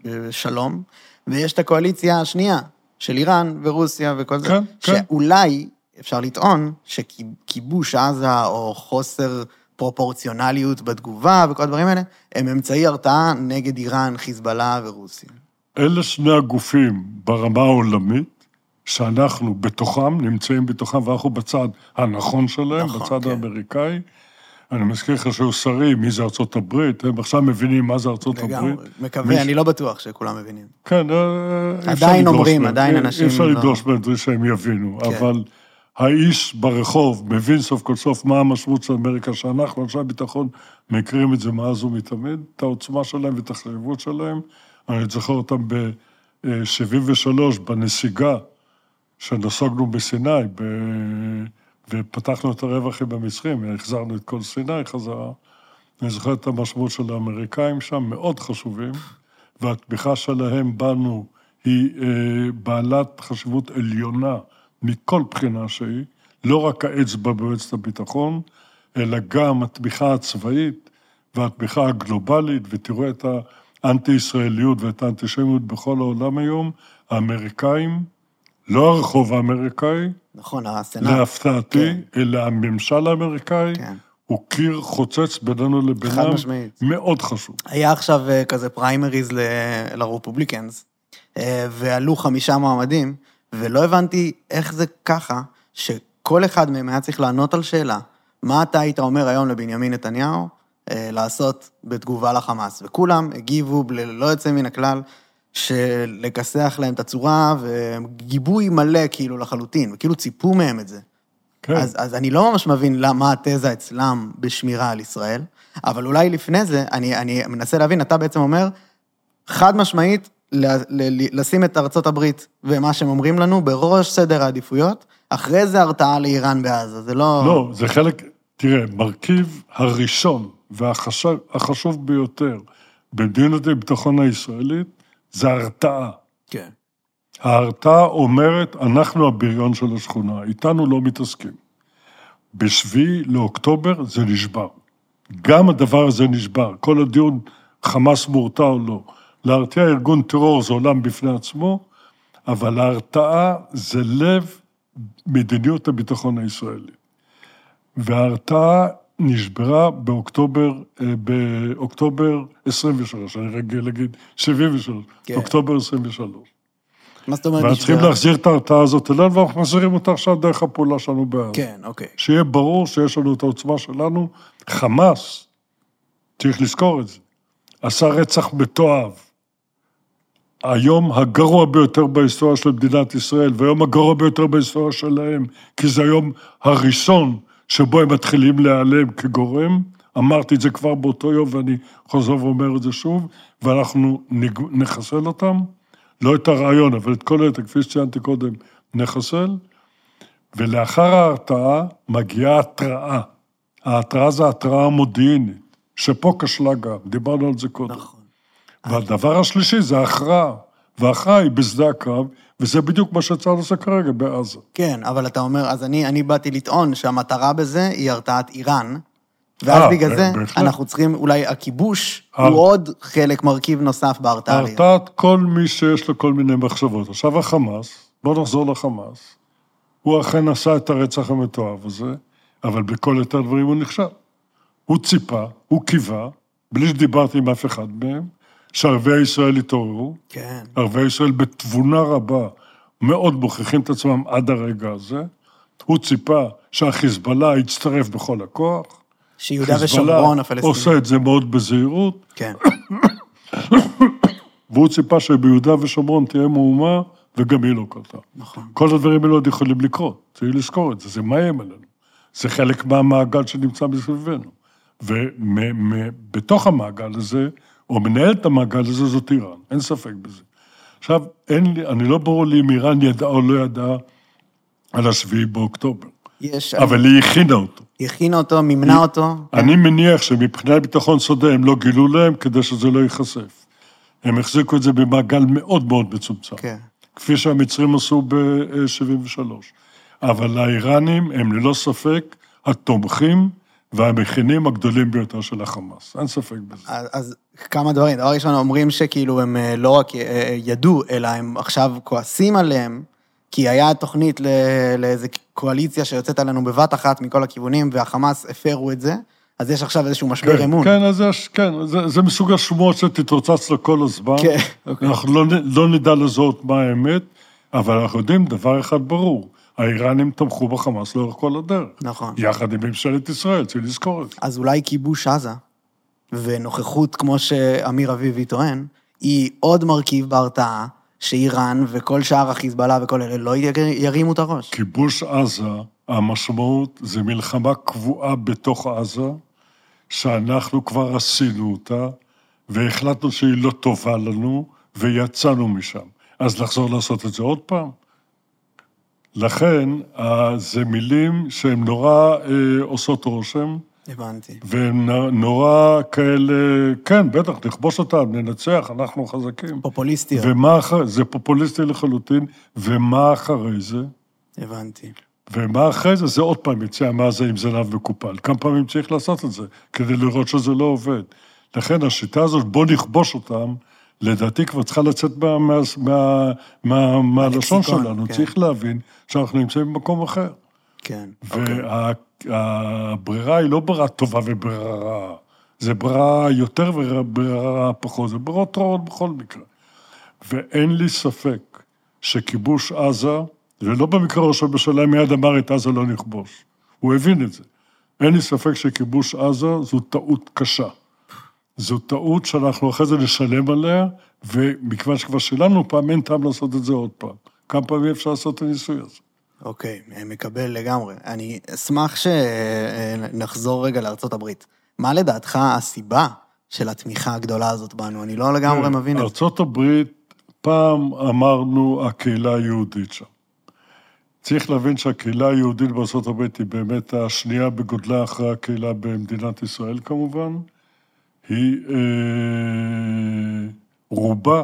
בשלום, ויש את הקואליציה השנייה, של איראן ורוסיה וכל זה, כן, כן. שאולי אפשר לטעון שכיבוש עזה או חוסר פרופורציונליות בתגובה וכל הדברים האלה, הם אמצעי הרתעה נגד איראן, חיזבאללה ורוסיה. אלה שני הגופים ברמה העולמית, שאנחנו בתוכם, נמצאים בתוכם, ואנחנו בצד הנכון שלהם, נכון, בצד כן. האמריקאי. אני מזכיר לך שהיו שרים, מי זה ארצות הברית, הם עכשיו מבינים מה זה ארצות לגמרי, הברית. מקווה, מי- אני לא בטוח שכולם מבינים. כן, אה, אי אפשר עדיין לדרוש אומרים, מהם, עדיין אנשים אי אפשר לא- לדרוש מהם דברים שהם יבינו, כן. אבל האיש ברחוב מבין סוף כל סוף מה המשמעות של אמריקה, שאנחנו, אנשי הביטחון, מכירים את זה מאז ומתמיד, את העוצמה שלהם ואת החשיבות שלהם. אני זוכר אותם ב-73, בנסיגה, שנסוגנו בסיני, ב... ופתחנו את הרווחים במצרים, החזרנו את כל סיני חזרה. אני זוכר את המשמעות של האמריקאים שם, מאוד חשובים, והתמיכה שלהם בנו היא אה, בעלת חשיבות עליונה מכל בחינה שהיא, לא רק האצבע במועצת הביטחון, אלא גם התמיכה הצבאית והתמיכה הגלובלית, ותראו את האנטי-ישראליות ואת האנטישמיות בכל העולם היום, האמריקאים, לא הרחוב האמריקאי, נכון, הסנאט. להפתעתי, כן. אלא הממשל האמריקאי, כן. הוא קיר חוצץ בינינו לבינם, חד משמעית. מאוד חשוב. היה עכשיו אה, כזה פריימריז ל- לרפובליקנס, אה, ועלו חמישה מועמדים, ולא הבנתי איך זה ככה, שכל אחד מהם היה צריך לענות על שאלה, מה אתה היית אומר היום לבנימין נתניהו אה, לעשות בתגובה לחמאס? וכולם הגיבו ללא יוצא מן הכלל, שלכסח להם את הצורה, וגיבוי מלא כאילו לחלוטין, וכאילו ציפו מהם את זה. כן, אז, אז אני לא ממש מבין למה התזה אצלם בשמירה על ישראל, אבל אולי לפני זה, אני, אני מנסה להבין, אתה בעצם אומר, חד משמעית, לשים את ארצות הברית ומה שהם אומרים לנו בראש סדר העדיפויות, אחרי זה הרתעה לאיראן בעזה, זה לא... לא, זה חלק, תראה, מרכיב הראשון והחשוב ביותר במדיניות הביטחון הישראלית זה הרתעה. כן. ההרתעה אומרת, אנחנו הבריון של השכונה, איתנו לא מתעסקים. בשביעי לאוקטובר זה נשבר. גם הדבר הזה נשבר. כל הדיון, חמאס מורתע או לא. להרתיע ארגון טרור זה עולם בפני עצמו, אבל ההרתעה זה לב מדיניות הביטחון הישראלי. וההרתעה נשברה באוקטובר, אה, באוקטובר 23, אני רגיל להגיד 73, כן. אוקטובר 23. מה זאת אומרת ואנחנו צריכים נשבר? להחזיר את ההרתעה הזאת אלינו, ואנחנו מחזירים אותה עכשיו דרך הפעולה שלנו בעזה. כן, אוקיי. שיהיה ברור שיש לנו את העוצמה שלנו. חמאס, צריך לזכור את זה, עשה רצח מתועב. היום הגרוע ביותר בהיסטוריה של מדינת ישראל, והיום הגרוע ביותר בהיסטוריה שלהם, כי זה היום הראשון שבו הם מתחילים להיעלם כגורם. אמרתי את זה כבר באותו יום, ואני חוזר ואומר את זה שוב, ואנחנו נחסל אותם. לא את הרעיון, אבל את כל היתר, כפי שציינתי קודם, נחסל. ולאחר ההרתעה מגיעה התראה. ההתראה זה התראה מודיעינית, שפה כשלה גם, דיברנו על זה קודם. נכון. והדבר השלישי זה ההכרעה, וההכרעה היא בשדה הקרב, וזה בדיוק מה שצה"ל עושה כרגע בעזה. כן, אבל אתה אומר, אז אני, אני באתי לטעון שהמטרה בזה היא הרתעת איראן, ואז 아, אה, בגלל זה בהחלט. אנחנו צריכים, אולי הכיבוש ה... הוא עוד חלק, מרכיב נוסף בהרתעה. הרתעת כל מי שיש לו כל מיני מחשבות. עכשיו החמאס, בואו נחזור לחמאס, הוא אכן עשה את הרצח המתועב הזה, אבל בכל יותר דברים הוא נכשל. הוא ציפה, הוא קיווה, בלי שדיברתי עם אף אחד מהם, שערביי ישראל התעוררו. כן. ערביי ישראל בתבונה רבה מאוד מוכיחים את עצמם עד הרגע הזה. הוא ציפה שהחיזבאללה יצטרף בכל הכוח. שיהודה ושומרון הפלסטינים. עושה את זה מאוד בזהירות. כן. והוא ציפה שביהודה ושומרון תהיה מהומה, וגם היא לא קרתה. נכון. כל הדברים האלה עוד יכולים לקרות, צריך לזכור את זה, זה מאיים עלינו. זה חלק מהמעגל שנמצא מסביבנו. ובתוך המעגל הזה, או מנהל את המעגל הזה זאת איראן, אין ספק בזה. עכשיו, אין לי, אני לא ברור לי אם איראן ידעה או לא ידעה על השביעי באוקטובר. יש... אבל אני... היא הכינה אותו. היא הכינה אותו, מימנה היא... אותו. אני כן. מניח שמבחינת ביטחון שדה הם לא גילו להם כדי שזה לא ייחשף. הם החזיקו את זה במעגל מאוד מאוד מצומצם. כן. כפי שהמצרים עשו ב-73. אבל האיראנים הם ללא ספק התומכים והמכינים הגדולים ביותר של החמאס, אין ספק בזה. אז, אז כמה דברים. דבר ראשון, אומרים שכאילו הם אה, לא רק אה, אה, ידעו, אלא הם עכשיו כועסים עליהם, כי היה תוכנית לאיזו קואליציה שיוצאת עלינו בבת אחת מכל הכיוונים, והחמאס הפרו את זה, אז יש עכשיו איזשהו משבר כן, אמון. כן, אז יש, כן, זה, זה מסוג השמועות שתתרוצץ לה כל הזמן. כן, אוקיי. אנחנו לא, לא נדע לזהות מה האמת, אבל אנחנו יודעים דבר אחד ברור. האיראנים תמכו בחמאס לאורך כל הדרך. נכון. יחד עם ממשלת ישראל, צריך לזכור את זה. אז אולי כיבוש עזה, ונוכחות, כמו שאמיר אביבי טוען, היא עוד מרכיב בהרתעה, שאיראן וכל שאר החיזבאללה וכל אלה לא ירימו את הראש. כיבוש עזה, המשמעות זה מלחמה קבועה בתוך עזה, שאנחנו כבר עשינו אותה, והחלטנו שהיא לא טובה לנו, ויצאנו משם. אז לחזור לעשות את זה עוד פעם? לכן, זה מילים שהן נורא אה, עושות רושם. הבנתי. והן נורא כאלה, כן, בטח, נכבוש אותם, ננצח, אנחנו חזקים. פופוליסטיות. ומה אחרי, זה פופוליסטי לחלוטין, ומה אחרי זה? הבנתי. ומה אחרי זה? זה עוד פעם יציאה מעזה עם זנב מקופל. כמה פעמים צריך לעשות את זה, כדי לראות שזה לא עובד. לכן השיטה הזאת, בוא נכבוש אותם, לדעתי כבר צריכה לצאת מהלשון מה, מה, מה, מה שלנו. כן. צריך להבין שאנחנו נמצאים במקום אחר. כן. והברירה היא לא ברירה טובה וברירה רעה. זה ברירה יותר וברירה פחות, זה ברירות רעות בכל מקרה. ואין לי ספק שכיבוש עזה, ולא במקרה ראש הממשלה מיד אמר את עזה לא נכבוש. הוא הבין את זה. אין לי ספק שכיבוש עזה זו טעות קשה. זו טעות שאנחנו אחרי זה נשלם עליה, ומכיוון שכבר שילמנו פעם, אין טעם לעשות את זה עוד פעם. כמה פעמים אפשר לעשות את הניסוי הזה? אוקיי, מקבל לגמרי. אני אשמח שנחזור רגע הברית. מה לדעתך הסיבה של התמיכה הגדולה הזאת בנו? אני לא לגמרי כן, מבין את זה. ארצות הברית, פעם אמרנו הקהילה היהודית שם. צריך להבין שהקהילה היהודית הברית היא באמת השנייה בגודלה אחרי הקהילה במדינת ישראל כמובן. היא אה, רובה,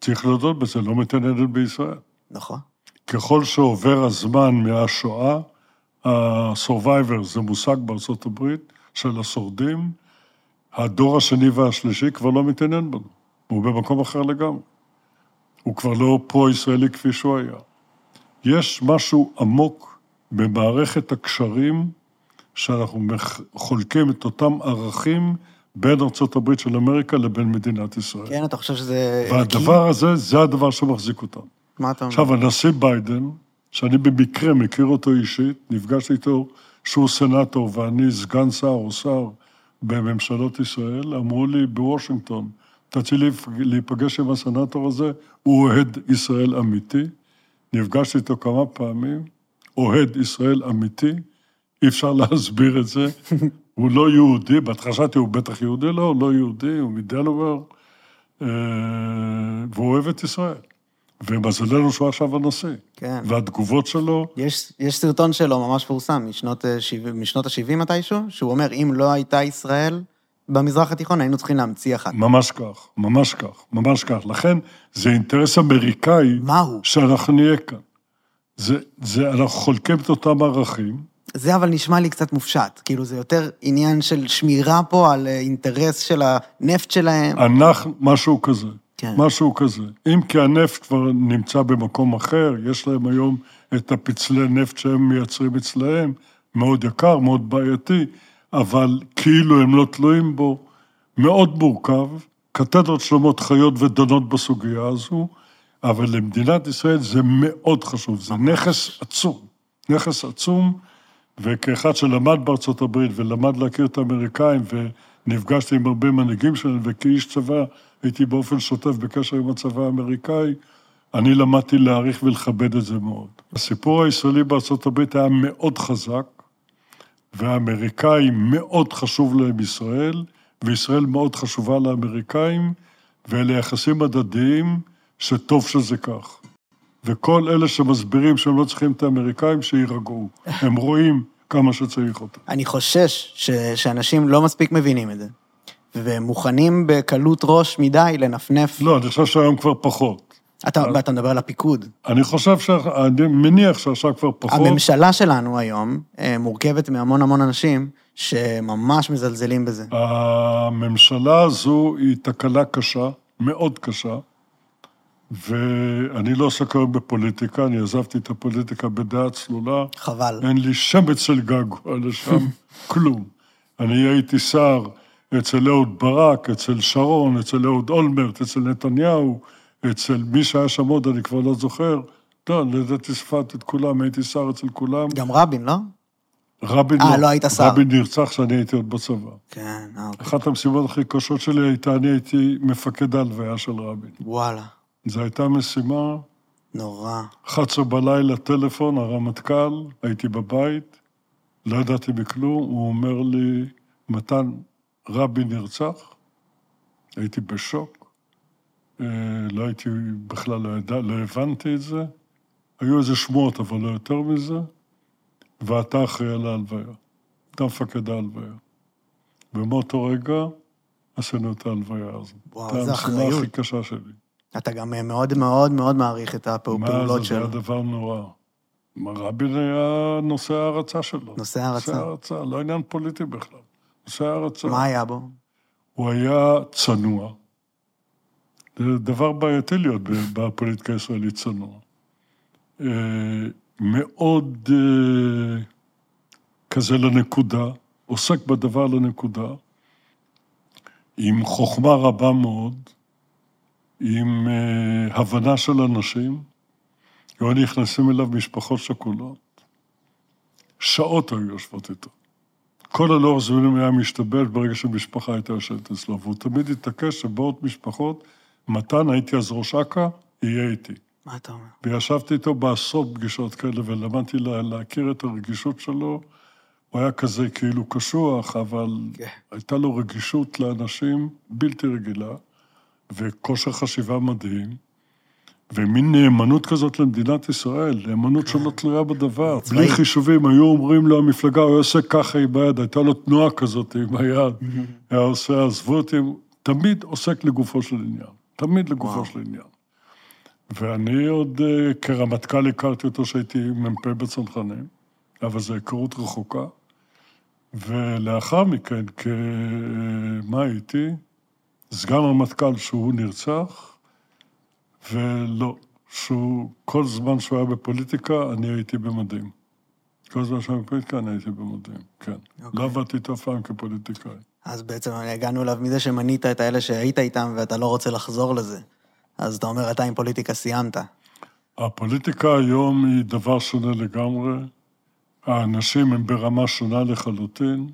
צריך להודות בזה, לא מתעניינת בישראל. נכון. ככל שעובר הזמן מהשואה, ה-survivor זה מושג בארצות הברית של השורדים, הדור השני והשלישי כבר לא מתעניין בנו, הוא במקום אחר לגמרי. הוא כבר לא פרו-ישראלי כפי שהוא היה. יש משהו עמוק במערכת הקשרים שאנחנו חולקים את אותם ערכים בין הברית של אמריקה לבין מדינת ישראל. כן, אתה חושב שזה... והדבר הזה, זה הדבר שמחזיק אותם. מה אתה אומר? עכשיו, הנשיא ביידן, שאני במקרה מכיר אותו אישית, נפגשתי איתו שהוא סנאטור ואני סגן שר או שר בממשלות ישראל, אמרו לי בוושינגטון, תציעי להיפגש עם הסנטור הזה, הוא אוהד ישראל אמיתי. נפגשתי איתו כמה פעמים, אוהד ישראל אמיתי, אי אפשר להסביר את זה. הוא לא יהודי, בהתחלה חשבתי, הוא בטח יהודי, לא, הוא לא יהודי, הוא מדלוור, אה, והוא אוהב את ישראל. ומזלנו שהוא עכשיו הנשיא. כן. והתגובות שלו, יש, יש סרטון שלו ממש פורסם, משנות, אה, משנות ה-70 מתישהו, שהוא אומר, אם לא הייתה ישראל במזרח התיכון, היינו צריכים להמציא אחת. ממש כך, ממש כך, ממש כך. לכן, זה אינטרס אמריקאי מהו? שאנחנו נהיה כאן. זה, זה, אנחנו חולקים את אותם ערכים, זה אבל נשמע לי קצת מופשט. כאילו, זה יותר עניין של שמירה פה על אה, אינטרס של הנפט שלהם. אנחנו, משהו כזה. כן. משהו כזה. אם כי הנפט כבר נמצא במקום אחר, יש להם היום את הפצלי נפט שהם מייצרים אצלהם, מאוד יקר, מאוד בעייתי, אבל כאילו הם לא תלויים בו, מאוד מורכב, קתדרות שלמות חיות ודנות בסוגיה הזו, אבל למדינת ישראל זה מאוד חשוב, זה נכס עצום, נכס עצום, וכאחד שלמד בארצות הברית ולמד להכיר את האמריקאים, ונפגשתי עם הרבה מנהיגים שלהם, וכאיש צבא הייתי באופן שוטף בקשר עם הצבא האמריקאי, אני למדתי להעריך ולכבד את זה מאוד. הסיפור הישראלי בארצות הברית היה מאוד חזק, והאמריקאים מאוד חשוב להם ישראל, וישראל מאוד חשובה לאמריקאים, ואלה יחסים הדדיים שטוב שזה כך. וכל אלה שמסבירים שהם לא צריכים את האמריקאים, שיירגעו. הם רואים כמה שצריך אותם. אני חושש ש, שאנשים לא מספיק מבינים את זה, ומוכנים בקלות ראש מדי לנפנף. לא, אני חושב שהיום כבר פחות. אתה, אתה מדבר על הפיקוד. אני חושב ש... אני מניח שעכשיו כבר פחות. הממשלה שלנו היום אה, מורכבת מהמון המון אנשים שממש מזלזלים בזה. הממשלה הזו היא תקלה קשה, מאוד קשה, ואני לא עוסק היום בפוליטיקה, אני עזבתי את הפוליטיקה בדעה צלולה. חבל. אין לי שמץ של געגוע לשם, כלום. אני הייתי שר אצל אהוד ברק, אצל שרון, אצל אהוד אולמרט, אצל נתניהו, אצל מי שהיה שם עוד, אני כבר לא זוכר. לא, לדעתי ספרתי את כולם, הייתי שר אצל כולם. גם רבין, לא? רבין אה, לא היית שר. רבין נרצח כשאני הייתי עוד בצבא. כן, אה, אוקיי. אחת המשימות הכי קשות שלי הייתה, אני הייתי מפקד ההלוויה של רבין. וואלה, זו הייתה משימה, נורא. 11 בלילה, טלפון, הרמטכ"ל, הייתי בבית, לא ידעתי בכלום, הוא אומר לי, מתן, רבין נרצח? הייתי בשוק, אה, לא הייתי, בכלל לא, ידע, לא הבנתי את זה. היו איזה שמועות, אבל לא יותר מזה, ואתה אחראי על ההלוויה. אתה מפקד ההלוויה. ומאותו רגע עשינו את ההלוויה הזאת. וואו, זו איזה המשימה אחריות. הכי קשה שלי. אתה גם אה, מאוד מאוד מאוד מעריך את מה הפעולות זה, זה שלו. היה דבר נורא. מה, רבין היה נושא הערצה שלו. נושא הערצה. נושא הערצה, לא עניין פוליטי בכלל. נושא הערצה. מה היה בו? הוא היה צנוע. זה דבר בעייתי להיות בפוליטיקה הישראלית צנוע. אה, מאוד אה, כזה לנקודה, עוסק בדבר לנקודה, עם חוכמה רבה מאוד, עם אה, הבנה של אנשים. היו נכנסים אליו משפחות שכולות, שעות היו יושבות איתו. כל הלאור זמנים היה משתבש ברגע שמשפחה הייתה יושבת אצלו, והוא תמיד התעקש שבאות משפחות, מתן, הייתי אז ראש אכ"א, יהיה איתי. מה אתה אומר? וישבתי איתו בעשרות פגישות כאלה, ולמדתי לה, להכיר את הרגישות שלו. הוא היה כזה כאילו קשוח, אבל כן. הייתה לו רגישות לאנשים בלתי רגילה, וכושר חשיבה מדהים, ומין נאמנות כזאת למדינת ישראל, נאמנות שלא תלויה בדבר. בלי חישובים, היו אומרים לו המפלגה, הוא היה עושה ככה עם היד, הייתה לו תנועה כזאת עם היד. היה עושה, עזבו אותי, תמיד עוסק לגופו של עניין. תמיד לגופו וואו. של עניין. ואני עוד אה, כרמטכ"ל הכרתי אותו שהייתי מ"פ בצנחנים, אבל זו היכרות רחוקה. ולאחר מכן, כ... מה הייתי? סגן רמטכ"ל שהוא נרצח, ולא, שהוא, כל זמן שהוא היה בפוליטיקה, אני הייתי במדים. כל זמן שהוא היה בפוליטיקה, אני הייתי במדים, כן. אוקיי. לא עבדתי איתו אף פעם כפוליטיקאי. אז בעצם הגענו אליו מזה שמנית את האלה שהיית איתם ואתה לא רוצה לחזור לזה. אז אתה אומר, אתה עם פוליטיקה סיימת. הפוליטיקה היום היא דבר שונה לגמרי. האנשים הם ברמה שונה לחלוטין,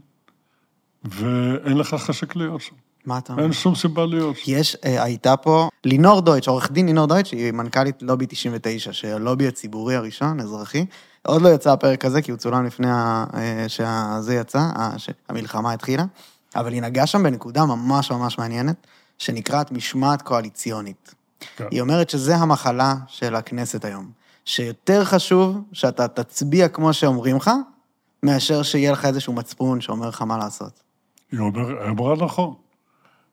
ואין לך חשק להיות שם. מה אתה אומר? אין שום סיבה להיות. יש, אה, הייתה פה לינור דויטש, עורך דין לינור דויטש, היא מנכ"לית לובי 99, שהלובי הציבורי הראשון, אזרחי. עוד לא יצא הפרק הזה, כי הוא צולם לפני ה- אה, שזה יצא, ה- שהמלחמה התחילה, אבל היא נגעה שם בנקודה ממש ממש מעניינת, שנקראת משמעת קואליציונית. כן. היא אומרת שזה המחלה של הכנסת היום, שיותר חשוב שאתה תצביע כמו שאומרים לך, מאשר שיהיה לך איזשהו מצפון שאומר לך מה לעשות. היא אומר- אמרה נכון.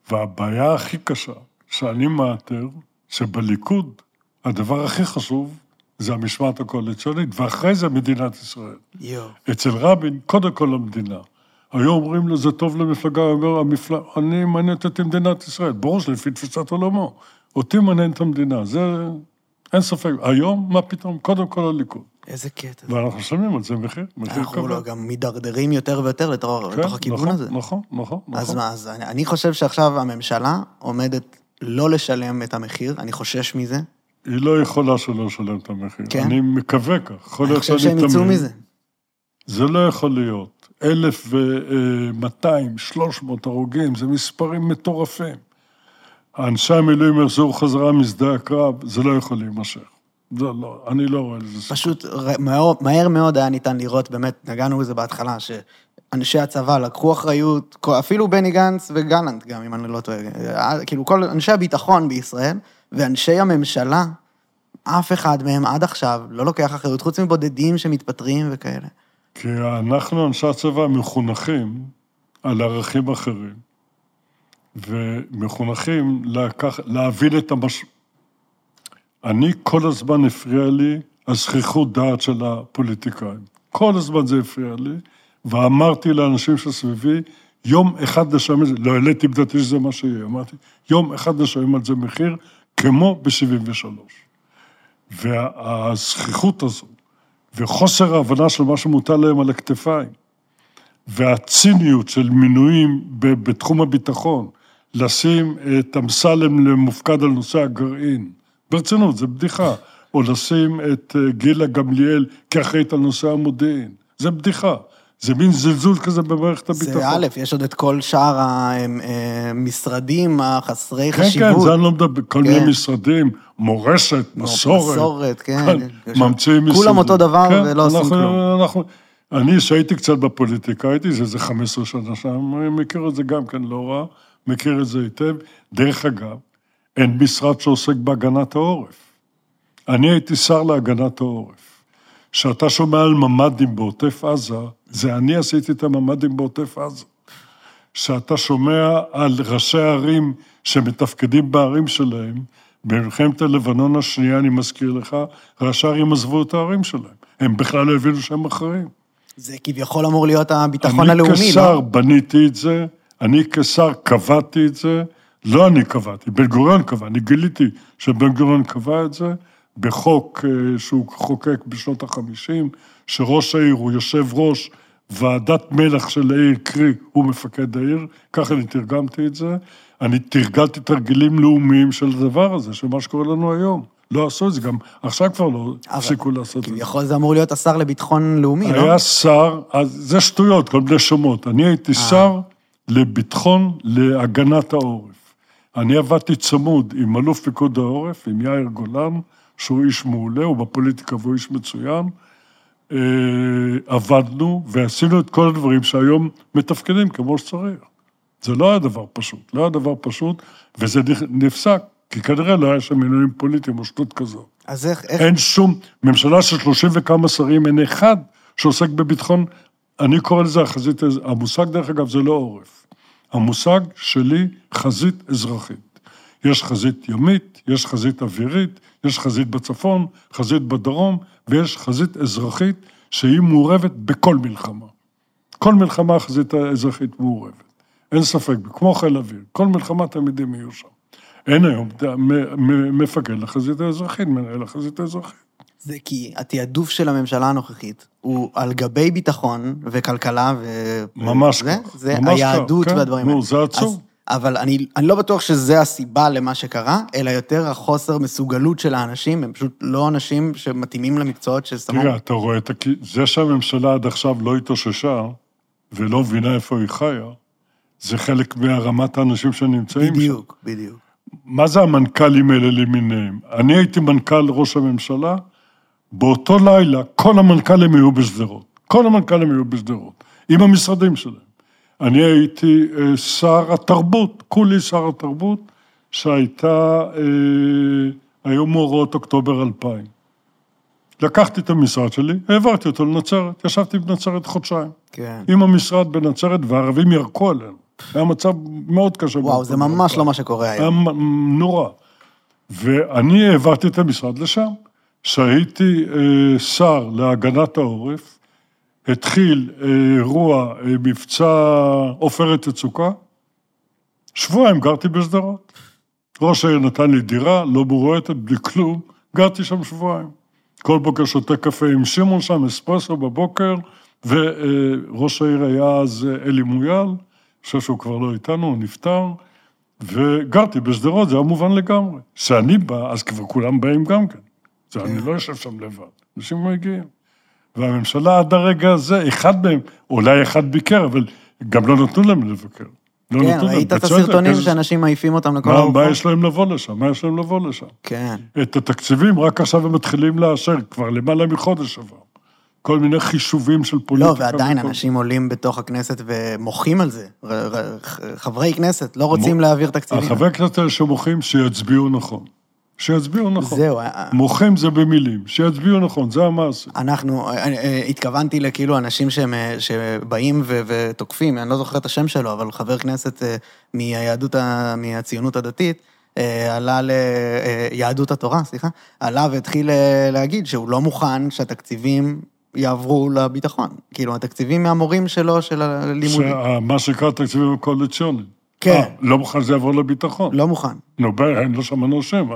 והבעיה הכי קשה שאני מאתר, שבליכוד הדבר הכי חשוב זה המשמעת הקואליציונית, ואחרי זה מדינת ישראל. יואו. אצל רבין, קודם כל המדינה. היו אומרים לו, זה טוב למפלגה, הוא אומר, המפלגה, אני מעניינת אותי מדינת ישראל. ברור שלפי תפיסת עולמו. אותי מעניינת המדינה, זה... אין ספק. היום, מה פתאום? קודם כל הליכוד. איזה קטע. ואנחנו משלמים על זה מחיר, מחיר אנחנו כבד. לא גם מידרדרים יותר ויותר לתוך, כן, לתוך הכיוון נכון, הזה. נכון, נכון, אז נכון. מה, אז אני, אני חושב שעכשיו הממשלה עומדת לא לשלם את המחיר, אני חושש מזה. היא לא יכולה שלא לשלם את המחיר. כן? אני מקווה כך. אני חושב שהם יצאו. מזה. זה לא יכול להיות. אלף ומאתיים, שלוש מאות הרוגים, זה מספרים מטורפים. אנשי המילואים יחזרו חזרה משדה הקרב, זה לא יכול להימשך. זה לא, אני לא רואה לזה סיכוי. פשוט ר- מהר, מהר מאוד היה ניתן לראות, באמת, נגענו בזה בהתחלה, שאנשי הצבא לקחו אחריות, אפילו בני גנץ וגלנט גם, אם אני לא טועה, אה, כאילו כל אנשי הביטחון בישראל, ואנשי הממשלה, אף אחד מהם עד עכשיו לא לוקח אחריות, חוץ מבודדים שמתפטרים וכאלה. כי אנחנו, אנשי הצבא, מחונכים על ערכים אחרים, ומחונכים לקח, להבין את המש... אני, כל הזמן הפריע לי הזכיחות דעת של הפוליטיקאים. כל הזמן זה הפריע לי, ואמרתי לאנשים שסביבי, יום אחד נשלם את זה, לא העליתי בדעתי שזה מה שיהיה, אמרתי, יום אחד נשלם על זה מחיר, כמו ב-73. והזכיחות הזו, וחוסר ההבנה של מה שמוטל להם על הכתפיים, והציניות של מינויים בתחום הביטחון, לשים את אמסלם למופקד על נושא הגרעין, ברצינות, זה בדיחה, או לשים את אה, גילה גמליאל כאחראית על נושא המודיעין, זה בדיחה. זה מין זלזול כזה במערכת הביטחון. זה א', יש עוד את כל שאר המשרדים החסרי כן, חשיבות. כן, זה אני לא מדבר, כל כן. מיני משרדים, מורשת, מסורת. מסורת, כן. כן, ממציאים כולם משרדים. אותו דבר כן, ולא עושים אנחנו- כלום. אנחנו- אני, שהייתי קצת בפוליטיקה, הייתי איזה 15 שנה שם, אני מכיר את זה גם כן לא רע, מכיר את זה היטב. דרך אגב, אין משרד שעוסק בהגנת העורף. אני הייתי שר להגנת העורף. כשאתה שומע על ממ"דים בעוטף עזה, זה אני עשיתי את הממ"דים בעוטף עזה. כשאתה שומע על ראשי ערים שמתפקדים בערים שלהם, במלחמת הלבנון השנייה, אני מזכיר לך, ראשי ערים עזבו את הערים שלהם. הם בכלל לא הבינו שהם אחראים. זה כביכול אמור להיות הביטחון אני הלאומי, כשר לא? בניתי את זה, אני כשר קבעתי את זה, לא אני קבעתי, בן גוריון קבע, אני גיליתי שבן גוריון קבע את זה בחוק אה, שהוא חוקק בשנות החמישים, שראש העיר הוא יושב ראש ועדת מלך של העיר, קרי, הוא מפקד העיר, ככה אני תרגמתי את זה. אני תרגלתי תרגילים לאומיים של הדבר הזה, של מה שקורה לנו היום. לא עשו את זה, גם עכשיו כבר לא הפסיקו לעשות את זה. כביכול זה אמור להיות השר לביטחון לאומי, לא? היה שר, אז זה שטויות, כל מיני שמות. אני הייתי שר לביטחון, להגנת העורף. אני עבדתי צמוד עם אלוף פיקוד העורף, עם יאיר גולן, שהוא איש מעולה, הוא בפוליטיקה והוא איש מצוין. אה, עבדנו ועשינו את כל הדברים שהיום מתפקדים כמו שצריך. זה לא היה דבר פשוט, לא היה דבר פשוט, וזה נפסק, כי כנראה לא היה שם מינויים פוליטיים או שטות כזאת. אז איך, איך, אין שום, ממשלה של שלושים וכמה שרים, אין אחד שעוסק בביטחון, אני קורא לזה החזית, המושג דרך אגב זה לא עורף. המושג שלי חזית אזרחית. יש חזית ימית, יש חזית אווירית, יש חזית בצפון, חזית בדרום, ויש חזית אזרחית שהיא מעורבת בכל מלחמה. כל מלחמה החזית האזרחית מעורבת. אין ספק, כמו חיל אוויר, כל מלחמה תמיד הם יהיו שם. אין היום מפקד לחזית האזרחית, מנהל לחזית האזרחית. זה כי התעדוף של הממשלה הנוכחית הוא על גבי ביטחון וכלכלה ו... ממש זה, כך, זה ממש היהדות כך, כן, והדברים נו, האלה. זה עצוב. אז, אבל אני, אני לא בטוח שזה הסיבה למה שקרה, אלא יותר החוסר מסוגלות של האנשים, הם פשוט לא אנשים שמתאימים למקצועות ששמו... תראה, אתה רואה את הכ... זה שהממשלה עד עכשיו לא התאוששה ולא מבינה איפה היא חיה, זה חלק מהרמת האנשים שנמצאים שם. בדיוק, בדיוק. מה זה המנכ"לים האלה למיניהם? אני הייתי מנכ"ל ראש הממשלה, באותו לילה כל המנכ"לים היו בשדרות. כל המנכ"לים היו בשדרות, עם המשרדים שלהם. אני הייתי אה, שר התרבות, כולי שר התרבות, שהייתה, אה, היו מאורעות אוקטובר 2000. לקחתי את המשרד שלי, העברתי אותו לנצרת, ישבתי בנצרת חודשיים. כן. עם המשרד בנצרת, והערבים ירקו עלינו. היה מצב מאוד קשה. וואו, זה ממש 2000. לא מה שקורה היה היום. מ- נורא. ואני העברתי את המשרד לשם. כשהייתי אה, שר להגנת העורף, התחיל אה, אירוע, אה, מבצע עופרת יצוקה, שבועיים גרתי בשדרות. ראש העיר נתן לי דירה, לא מורועטת, בלי כלום, גרתי שם שבועיים. כל בוקר שותה קפה עם שמעון שם, אספרסו בבוקר, וראש העיר היה אז אלי מויאל, אני חושב שהוא כבר לא איתנו, הוא נפטר, וגרתי בשדרות, זה היה מובן לגמרי. כשאני בא, אז כבר כולם באים גם כן. זה, אני לא יושב שם לבד, אנשים מגיעים. והממשלה עד הרגע הזה, אחד מהם, אולי אחד ביקר, אבל גם לא נתנו להם לבקר. לא כן, ראית את הסרטונים שאנשים מעיפים אותם לכל מה, מה? יש להם לבוא לשם? מה יש להם לבוא לשם? כן. את התקציבים רק עכשיו הם מתחילים לאשר, כבר למעלה מחודש עבר. כל מיני חישובים של פוליטיקה. לא, ועדיין וכל- אנשים עולים בתוך הכנסת ומוחים על זה. חברי כנסת לא רוצים להעביר תקציבים. החברי הכנסת האלה שמוחים, שיצביעו נכון. שיצביעו נכון. זהו, אה, מוחים זה במילים, שיצביעו נכון, זה המעשה. אנחנו, אה, אה, התכוונתי לכאילו אנשים שהם, אה, שבאים ו- ותוקפים, אני לא זוכר את השם שלו, אבל חבר כנסת אה, מהיהדות, מהציונות הדתית, אה, עלה ליהדות התורה, סליחה, עלה והתחיל אה, להגיד שהוא לא מוכן שהתקציבים יעברו לביטחון. כאילו, התקציבים מהמורים שלו, של הלימודים. מה שנקרא תקציבים הקואליציוניים. כן. אה, לא מוכן שזה יעבור לביטחון. לא מוכן. נו, לא שמענו שם.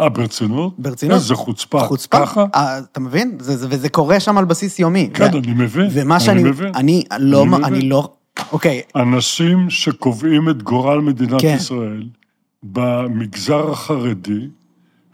אה, ברצינות? ברצינות. איזה חוצפה. חוצפה. ככה? אה, אתה מבין? זה, זה, וזה קורה שם על בסיס יומי. כן, ו- אני מבין. ומה שאני... מבין. אני לא... אני אני מבין. לא... אוקיי, אנשים שקובעים את גורל מדינת כן. ישראל במגזר החרדי,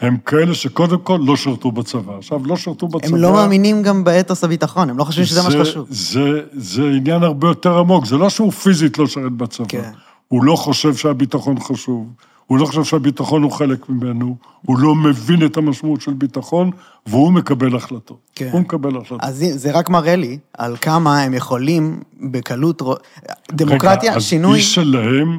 הם כאלה שקודם כל לא שירתו בצבא. עכשיו, לא שירתו בצבא... הם לא מאמינים גם באתוס הביטחון, הם לא חושבים שזה מה שחשוב. זה, זה עניין הרבה יותר עמוק, זה לא שהוא פיזית לא שרת בצבא. כן. הוא לא חושב שהביטחון חשוב, הוא לא חושב שהביטחון הוא חלק ממנו, הוא לא מבין את המשמעות של ביטחון, והוא מקבל החלטות. כן. הוא מקבל החלטות. אז זה- רק מראה לי על כמה הם יכולים בקלות... דמוקרטיה, רגע, שינוי... אז איש שלהם,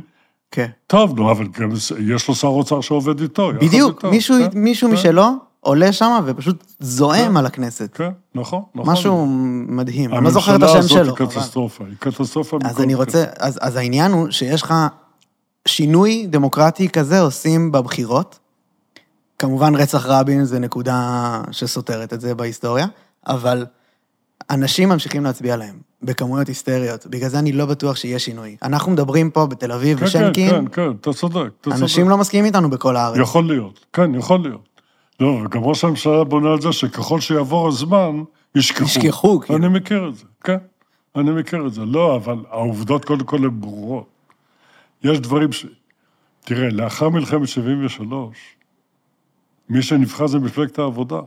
כן. טוב, נו, אבל גם יש לו שר אוצר שעובד איתו. בדיוק, איתו, מישהו, כן, מישהו כן, משלו עולה שם ופשוט זועם כן. על הכנסת. כן, נכון, נכון. משהו מדהים, אני לא זוכר את השם הממשלה שלו. הזאת היא אבל- קטסטרופה, היא קטסטרופה. אז אני. רוצה, אז, אז העניין הוא שיש לך שינוי דמוקרטי כזה עושים בבחירות. כמובן רצח רבין זה נקודה שסותרת את זה בהיסטוריה, אבל אנשים ממשיכים להצביע להם בכמויות היסטריות, בגלל זה אני לא בטוח שיהיה שינוי. אנחנו מדברים פה בתל אביב כן, ושנקין, כן, כן, כן, אתה צודק, אתה צודק. אנשים לא מסכימים איתנו בכל הארץ. יכול להיות, כן, יכול להיות. לא, וגם ראש הממשלה בונה על זה שככל שיעבור הזמן, ישכחו. ישכחו, כאילו. אני מכיר את זה, כן. אני מכיר את זה. לא, אבל העובדות קודם כל הן ברורות. יש דברים ש... תראה, לאחר מלחמת 73, מי שנבחר זה מפלגת העבודה.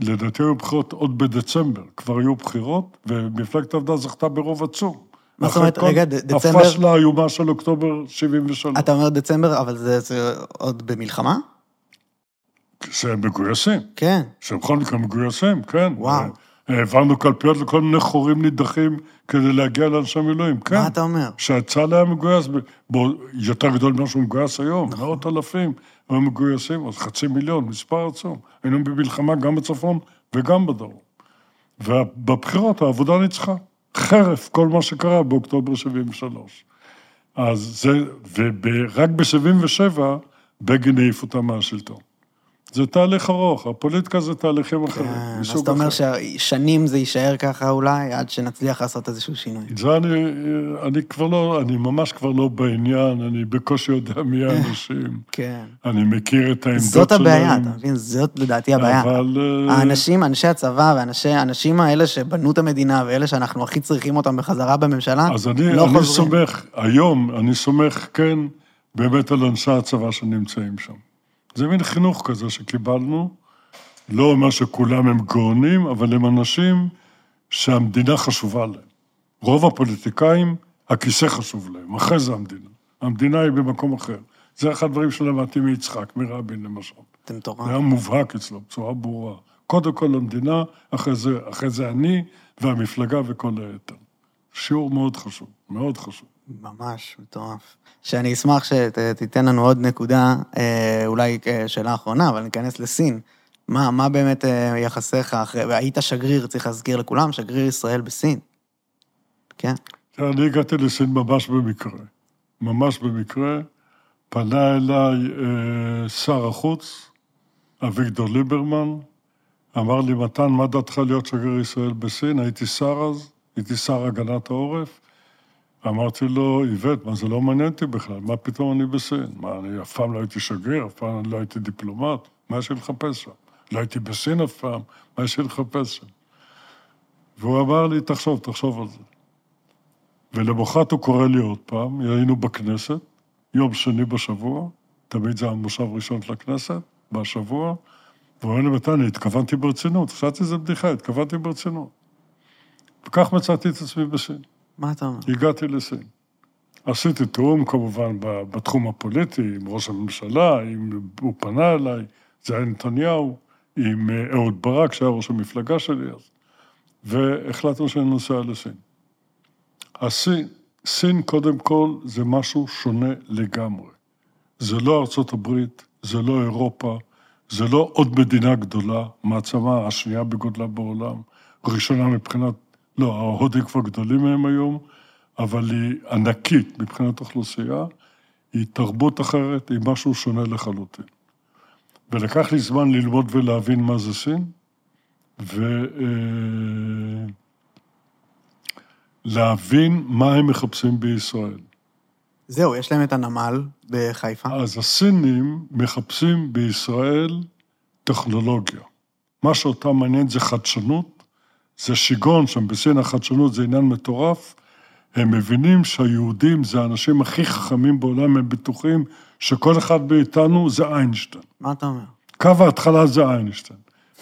לדעתי היו בחירות עוד בדצמבר, כבר היו בחירות, ומפלגת העבודה זכתה ברוב עצום. מה זאת אומרת? רגע, דצמבר- הפשלה האיומה של אוקטובר 73. אתה אומר דצמבר, אבל זה, זה עוד במלחמה? שהם מגויסים. כן. שהם בכל מקרה מגויסים, כן. וואו. העברנו קלפיות לכל מיני חורים נידחים כדי להגיע לאנשי מילואים, כן. מה אתה אומר? שהצה"ל היה מגויס, בו, יותר גדול ממה שהוא מגויס היום, נכון. מאות אלפים היו מגויסים, אז חצי מיליון, מספר עצום. היינו במלחמה גם בצפון וגם בדרום. ובבחירות העבודה ניצחה, חרף כל מה שקרה באוקטובר 73. אז זה, ורק ב-77 בגין העיף אותם מהשלטון. זה תהליך ארוך, הפוליטיקה זה תהליכים אחרים, כן, אז אתה אומר. ששנים זה יישאר ככה אולי, עד שנצליח לעשות איזשהו שינוי. זה אני, אני כבר לא, אני ממש כבר לא בעניין, אני בקושי יודע מי האנשים. כן. אני מכיר את העמדות שלהם. זאת הבעיה, אתה מבין? זאת לדעתי הבעיה. אבל... אה, האנשים, אנשי הצבא והאנשים האלה שבנו את המדינה ואלה שאנחנו הכי צריכים אותם בחזרה בממשלה, אז אני, לא אני חוזרים. סומך, היום אני סומך, כן, באמת על אנשי הצבא שנמצאים שם. זה מין חינוך כזה שקיבלנו, לא אומר שכולם הם גאונים, אבל הם אנשים שהמדינה חשובה להם. רוב הפוליטיקאים, הכיסא חשוב להם, אחרי זה המדינה. המדינה היא במקום אחר. זה אחד הדברים שלמדתי מיצחק, מרבין למשל. אתם מטורף. זה היה מובהק אצלו בצורה ברורה. קודם כל המדינה, אחרי זה, אחרי זה אני והמפלגה וכל היתר. שיעור מאוד חשוב, מאוד חשוב. ממש מטורף. שאני אשמח שתיתן לנו עוד נקודה, אה, אולי אה, שאלה אחרונה, אבל ניכנס לסין. מה, מה באמת אה, יחסיך אחרי, היית שגריר, צריך להזכיר לכולם, שגריר ישראל בסין. כן. אני הגעתי לסין ממש במקרה. ממש במקרה. פנה אליי שר החוץ, אביגדור ליברמן, אמר לי, מתן, מה דעתך להיות שגריר ישראל בסין? הייתי שר אז, הייתי שר הגנת העורף. אמרתי לו, איווט, מה זה לא מעניין אותי בכלל, מה פתאום אני בסין? מה, אני אף פעם לא הייתי שגריר, אף פעם לא הייתי דיפלומט, מה יש לי לחפש שם? לא הייתי בסין אף פעם, מה יש לי לחפש שם? והוא אמר לי, תחשוב, תחשוב על זה. ולמחרת הוא קורא לי עוד פעם, היינו בכנסת, יום שני בשבוע, תמיד זה המושב ראשון של הכנסת, בשבוע, והוא אומר לי, מתן, התכוונתי ברצינות, חשבתי שזה בדיחה, התכוונתי ברצינות. וכך מצאתי את עצמי בסין. מה אתה אומר? הגעתי לסין. עשיתי תיאום כמובן בתחום הפוליטי, עם ראש הממשלה, עם, הוא פנה אליי, זה היה נתניהו, עם אה, אהוד ברק, שהיה ראש המפלגה שלי אז, והחלטנו שאני נוסע לסין. הסין, סין קודם כל זה משהו שונה לגמרי. זה לא ארצות הברית, זה לא אירופה, זה לא עוד מדינה גדולה, מעצמה השנייה בגודלה בעולם, ראשונה מבחינת, לא, ההודים כבר גדולים מהם היום, אבל היא ענקית מבחינת אוכלוסייה, היא תרבות אחרת, היא משהו שונה לחלוטין. ולקח לי זמן ללמוד ולהבין מה זה סין, ולהבין אה, מה הם מחפשים בישראל. זהו, יש להם את הנמל בחיפה. אז הסינים מחפשים בישראל טכנולוגיה. מה שאותם מעניין זה חדשנות, זה שיגעון שם בסין החדשנות זה עניין מטורף. הם מבינים שהיהודים זה האנשים הכי חכמים בעולם, הם בטוחים שכל אחד מאיתנו זה איינשטיין. מה אתה אומר? קו ההתחלה זה איינשטיין.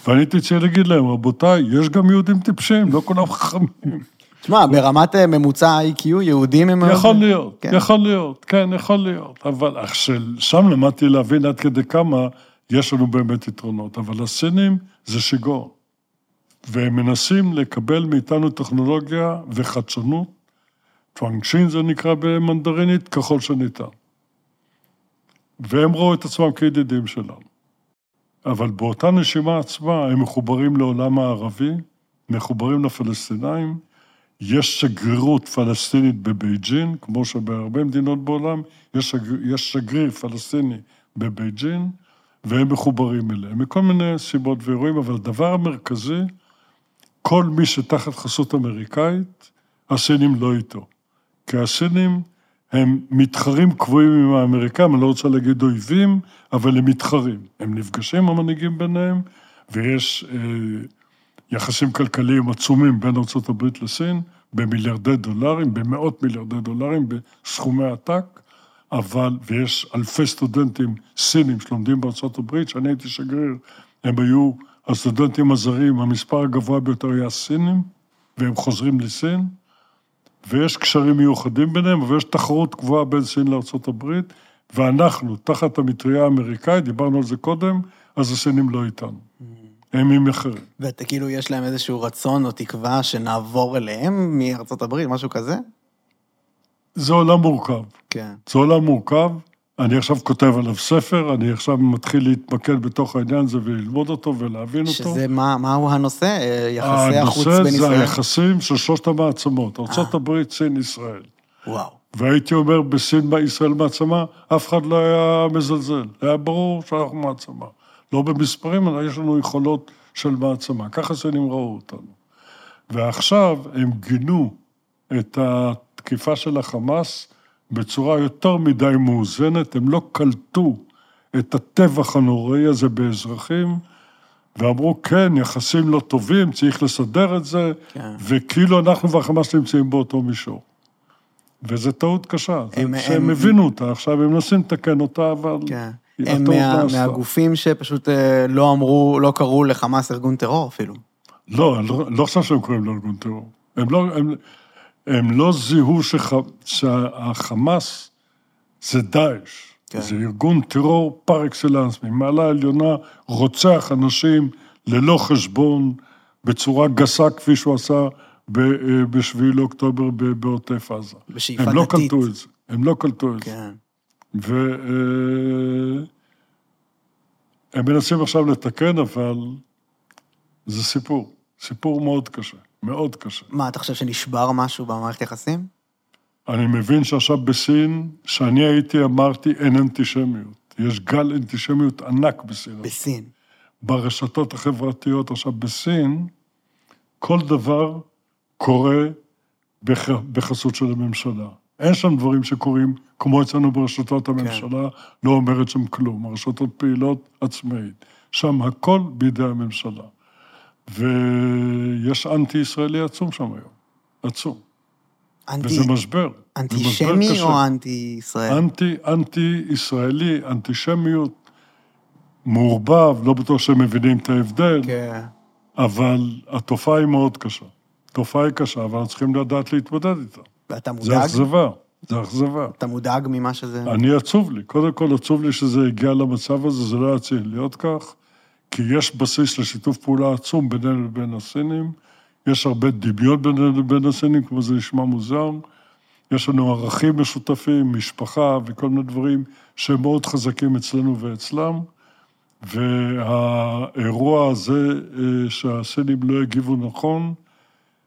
ואני הייתי צריך להגיד להם, רבותיי, יש גם יהודים טיפשים, לא כולם חכמים. תשמע, ברמת אה, ממוצע ה-IQ, יהודים הם... יכול להיות, כן. יכול להיות, כן, יכול להיות. אבל שם למדתי להבין עד כדי כמה יש לנו באמת יתרונות. אבל הסינים זה שיגעון. והם מנסים לקבל מאיתנו טכנולוגיה וחדשנות, פאנקשין זה נקרא במנדרינית, ככל שניתן. והם ראו את עצמם כידידים שלנו. אבל באותה נשימה עצמה הם מחוברים לעולם הערבי, מחוברים לפלסטינאים, יש שגרירות פלסטינית בבייג'ין, כמו שבהרבה מדינות בעולם, יש, שגר, יש שגריר פלסטיני בבייג'ין, והם מחוברים אליהם, מכל מיני סיבות ואירועים, אבל הדבר המרכזי, כל מי שתחת חסות אמריקאית, הסינים לא איתו. כי הסינים הם מתחרים קבועים עם האמריקאים, אני לא רוצה להגיד אויבים, אבל הם מתחרים. הם נפגשים, המנהיגים ביניהם, ויש אה, יחסים כלכליים עצומים בין ארה"ב לסין, במיליארדי דולרים, במאות מיליארדי דולרים, בסכומי עתק, אבל, ויש אלפי סטודנטים סינים שלומדים הברית, כשאני הייתי שגריר, הם היו הסטודנטים הזרים, המספר הגבוה ביותר היה סינים, והם חוזרים לסין, ויש קשרים מיוחדים ביניהם, ויש תחרות קבועה בין סין לארה"ב, ואנחנו, תחת המטריה האמריקאית, דיברנו על זה קודם, אז הסינים לא איתנו. הם עם אחרים. ואתה כאילו, יש להם איזשהו רצון או תקווה שנעבור אליהם מארצות הברית, משהו כזה? זה עולם מורכב. כן. זה עולם מורכב. אני עכשיו כותב עליו ספר, אני עכשיו מתחיל להתמקד בתוך העניין הזה וללמוד אותו ולהבין שזה אותו. שזה, מה, מהו הנושא? אה, יחסי החוץ בין הנושא זה ישראל? היחסים של שלושת המעצמות, ארה"ב, סין, ישראל. וואו. והייתי אומר, בסין, ישראל מעצמה, אף אחד לא היה מזלזל. היה ברור שאנחנו מעצמה. לא במספרים, אלא יש לנו יכולות של מעצמה. ככה סינים ראו אותנו. ועכשיו הם גינו את התקיפה של החמאס בצורה יותר מדי מאוזנת, הם לא קלטו את הטבח הנוראי הזה באזרחים, ואמרו, כן, יחסים לא טובים, צריך לסדר את זה, כן. וכאילו אנחנו והחמאס נמצאים באותו מישור. וזו טעות קשה, הם- הם, שהם הם- הבינו אותה, עכשיו הם מנסים לתקן אותה, אבל כן. הם מה. מהגופים שפשוט אה, לא אמרו, לא קראו לחמאס ארגון טרור אפילו. לא, אני לא, לא חושב שהם קוראים לו ארגון טרור. הם לא, הם, הם לא זיהו שח... שהחמאס זה דאעש. כן. זה ארגון טרור פר אקסלנס, ממעלה עליונה, רוצח אנשים ללא חשבון, בצורה גסה כפי שהוא עשה ב-7 לאוקטובר ב- בעוטף עזה. בשאיפה הם לא דתית. קלטו את זה, הם לא קלטו את זה. כן. והם מנסים עכשיו לתקן, אבל זה סיפור. סיפור מאוד קשה, מאוד קשה. מה, אתה חושב שנשבר משהו במערכת יחסים? אני מבין שעכשיו בסין, שאני הייתי, אמרתי, אין אנטישמיות. יש גל אנטישמיות ענק בסין. בסין. ברשתות החברתיות. עכשיו, בסין, כל דבר קורה בח... בחסות של הממשלה. אין שם דברים שקורים, כמו אצלנו ברשתות הממשלה, לא אומרת שם כלום. הרשתות פעילות עצמאית. שם הכל בידי הממשלה. ויש אנטי-ישראלי עצום שם היום. עצום. אנטי... וזה משבר. זה אנטישמי. או אנטי-ישראל? אנטי, אנטי-ישראלי, אנטישמיות, מעורבב, לא בטוח שהם מבינים את ההבדל, כן. אבל התופעה היא מאוד קשה. התופעה היא קשה, אבל אנחנו צריכים לדעת להתמודד איתה. ואתה זה מודאג? אכזבה, זה אכזבה. אתה מודאג ממה שזה... אני עצוב לי, קודם כל עצוב לי שזה הגיע למצב הזה, זה לא היה צריך להיות כך, כי יש בסיס לשיתוף פעולה עצום בינינו לבין הסינים, יש הרבה דמיון בינינו לבין הסינים, כמו זה נשמע מוזר, יש לנו ערכים משותפים, משפחה וכל מיני דברים שהם מאוד חזקים אצלנו ואצלם, והאירוע הזה אה, שהסינים לא הגיבו נכון,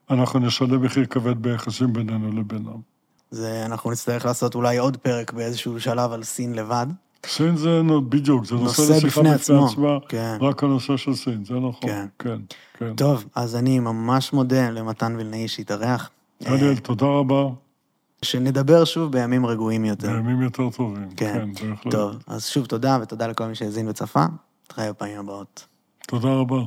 אנחנו נשלם מחיר כבד ביחסים בינינו לבינם. זה, אנחנו נצטרך לעשות אולי עוד פרק באיזשהו שלב על סין לבד. סין זה בדיוק, זה נושא לשיחה בפני עצמו. עצמה, כן. רק הנושא של סין, זה נכון, כן. כן, כן. טוב, אז אני ממש מודה למתן וילנאי שהתארח. דניאל, תודה רבה, שנדבר שוב בימים רגועים יותר. בימים יותר טובים, כן. כן, בהחלט. טוב, אז שוב תודה, ותודה לכל מי שהאזין וצפה. נתראה בפעמים הבאות. תודה רבה.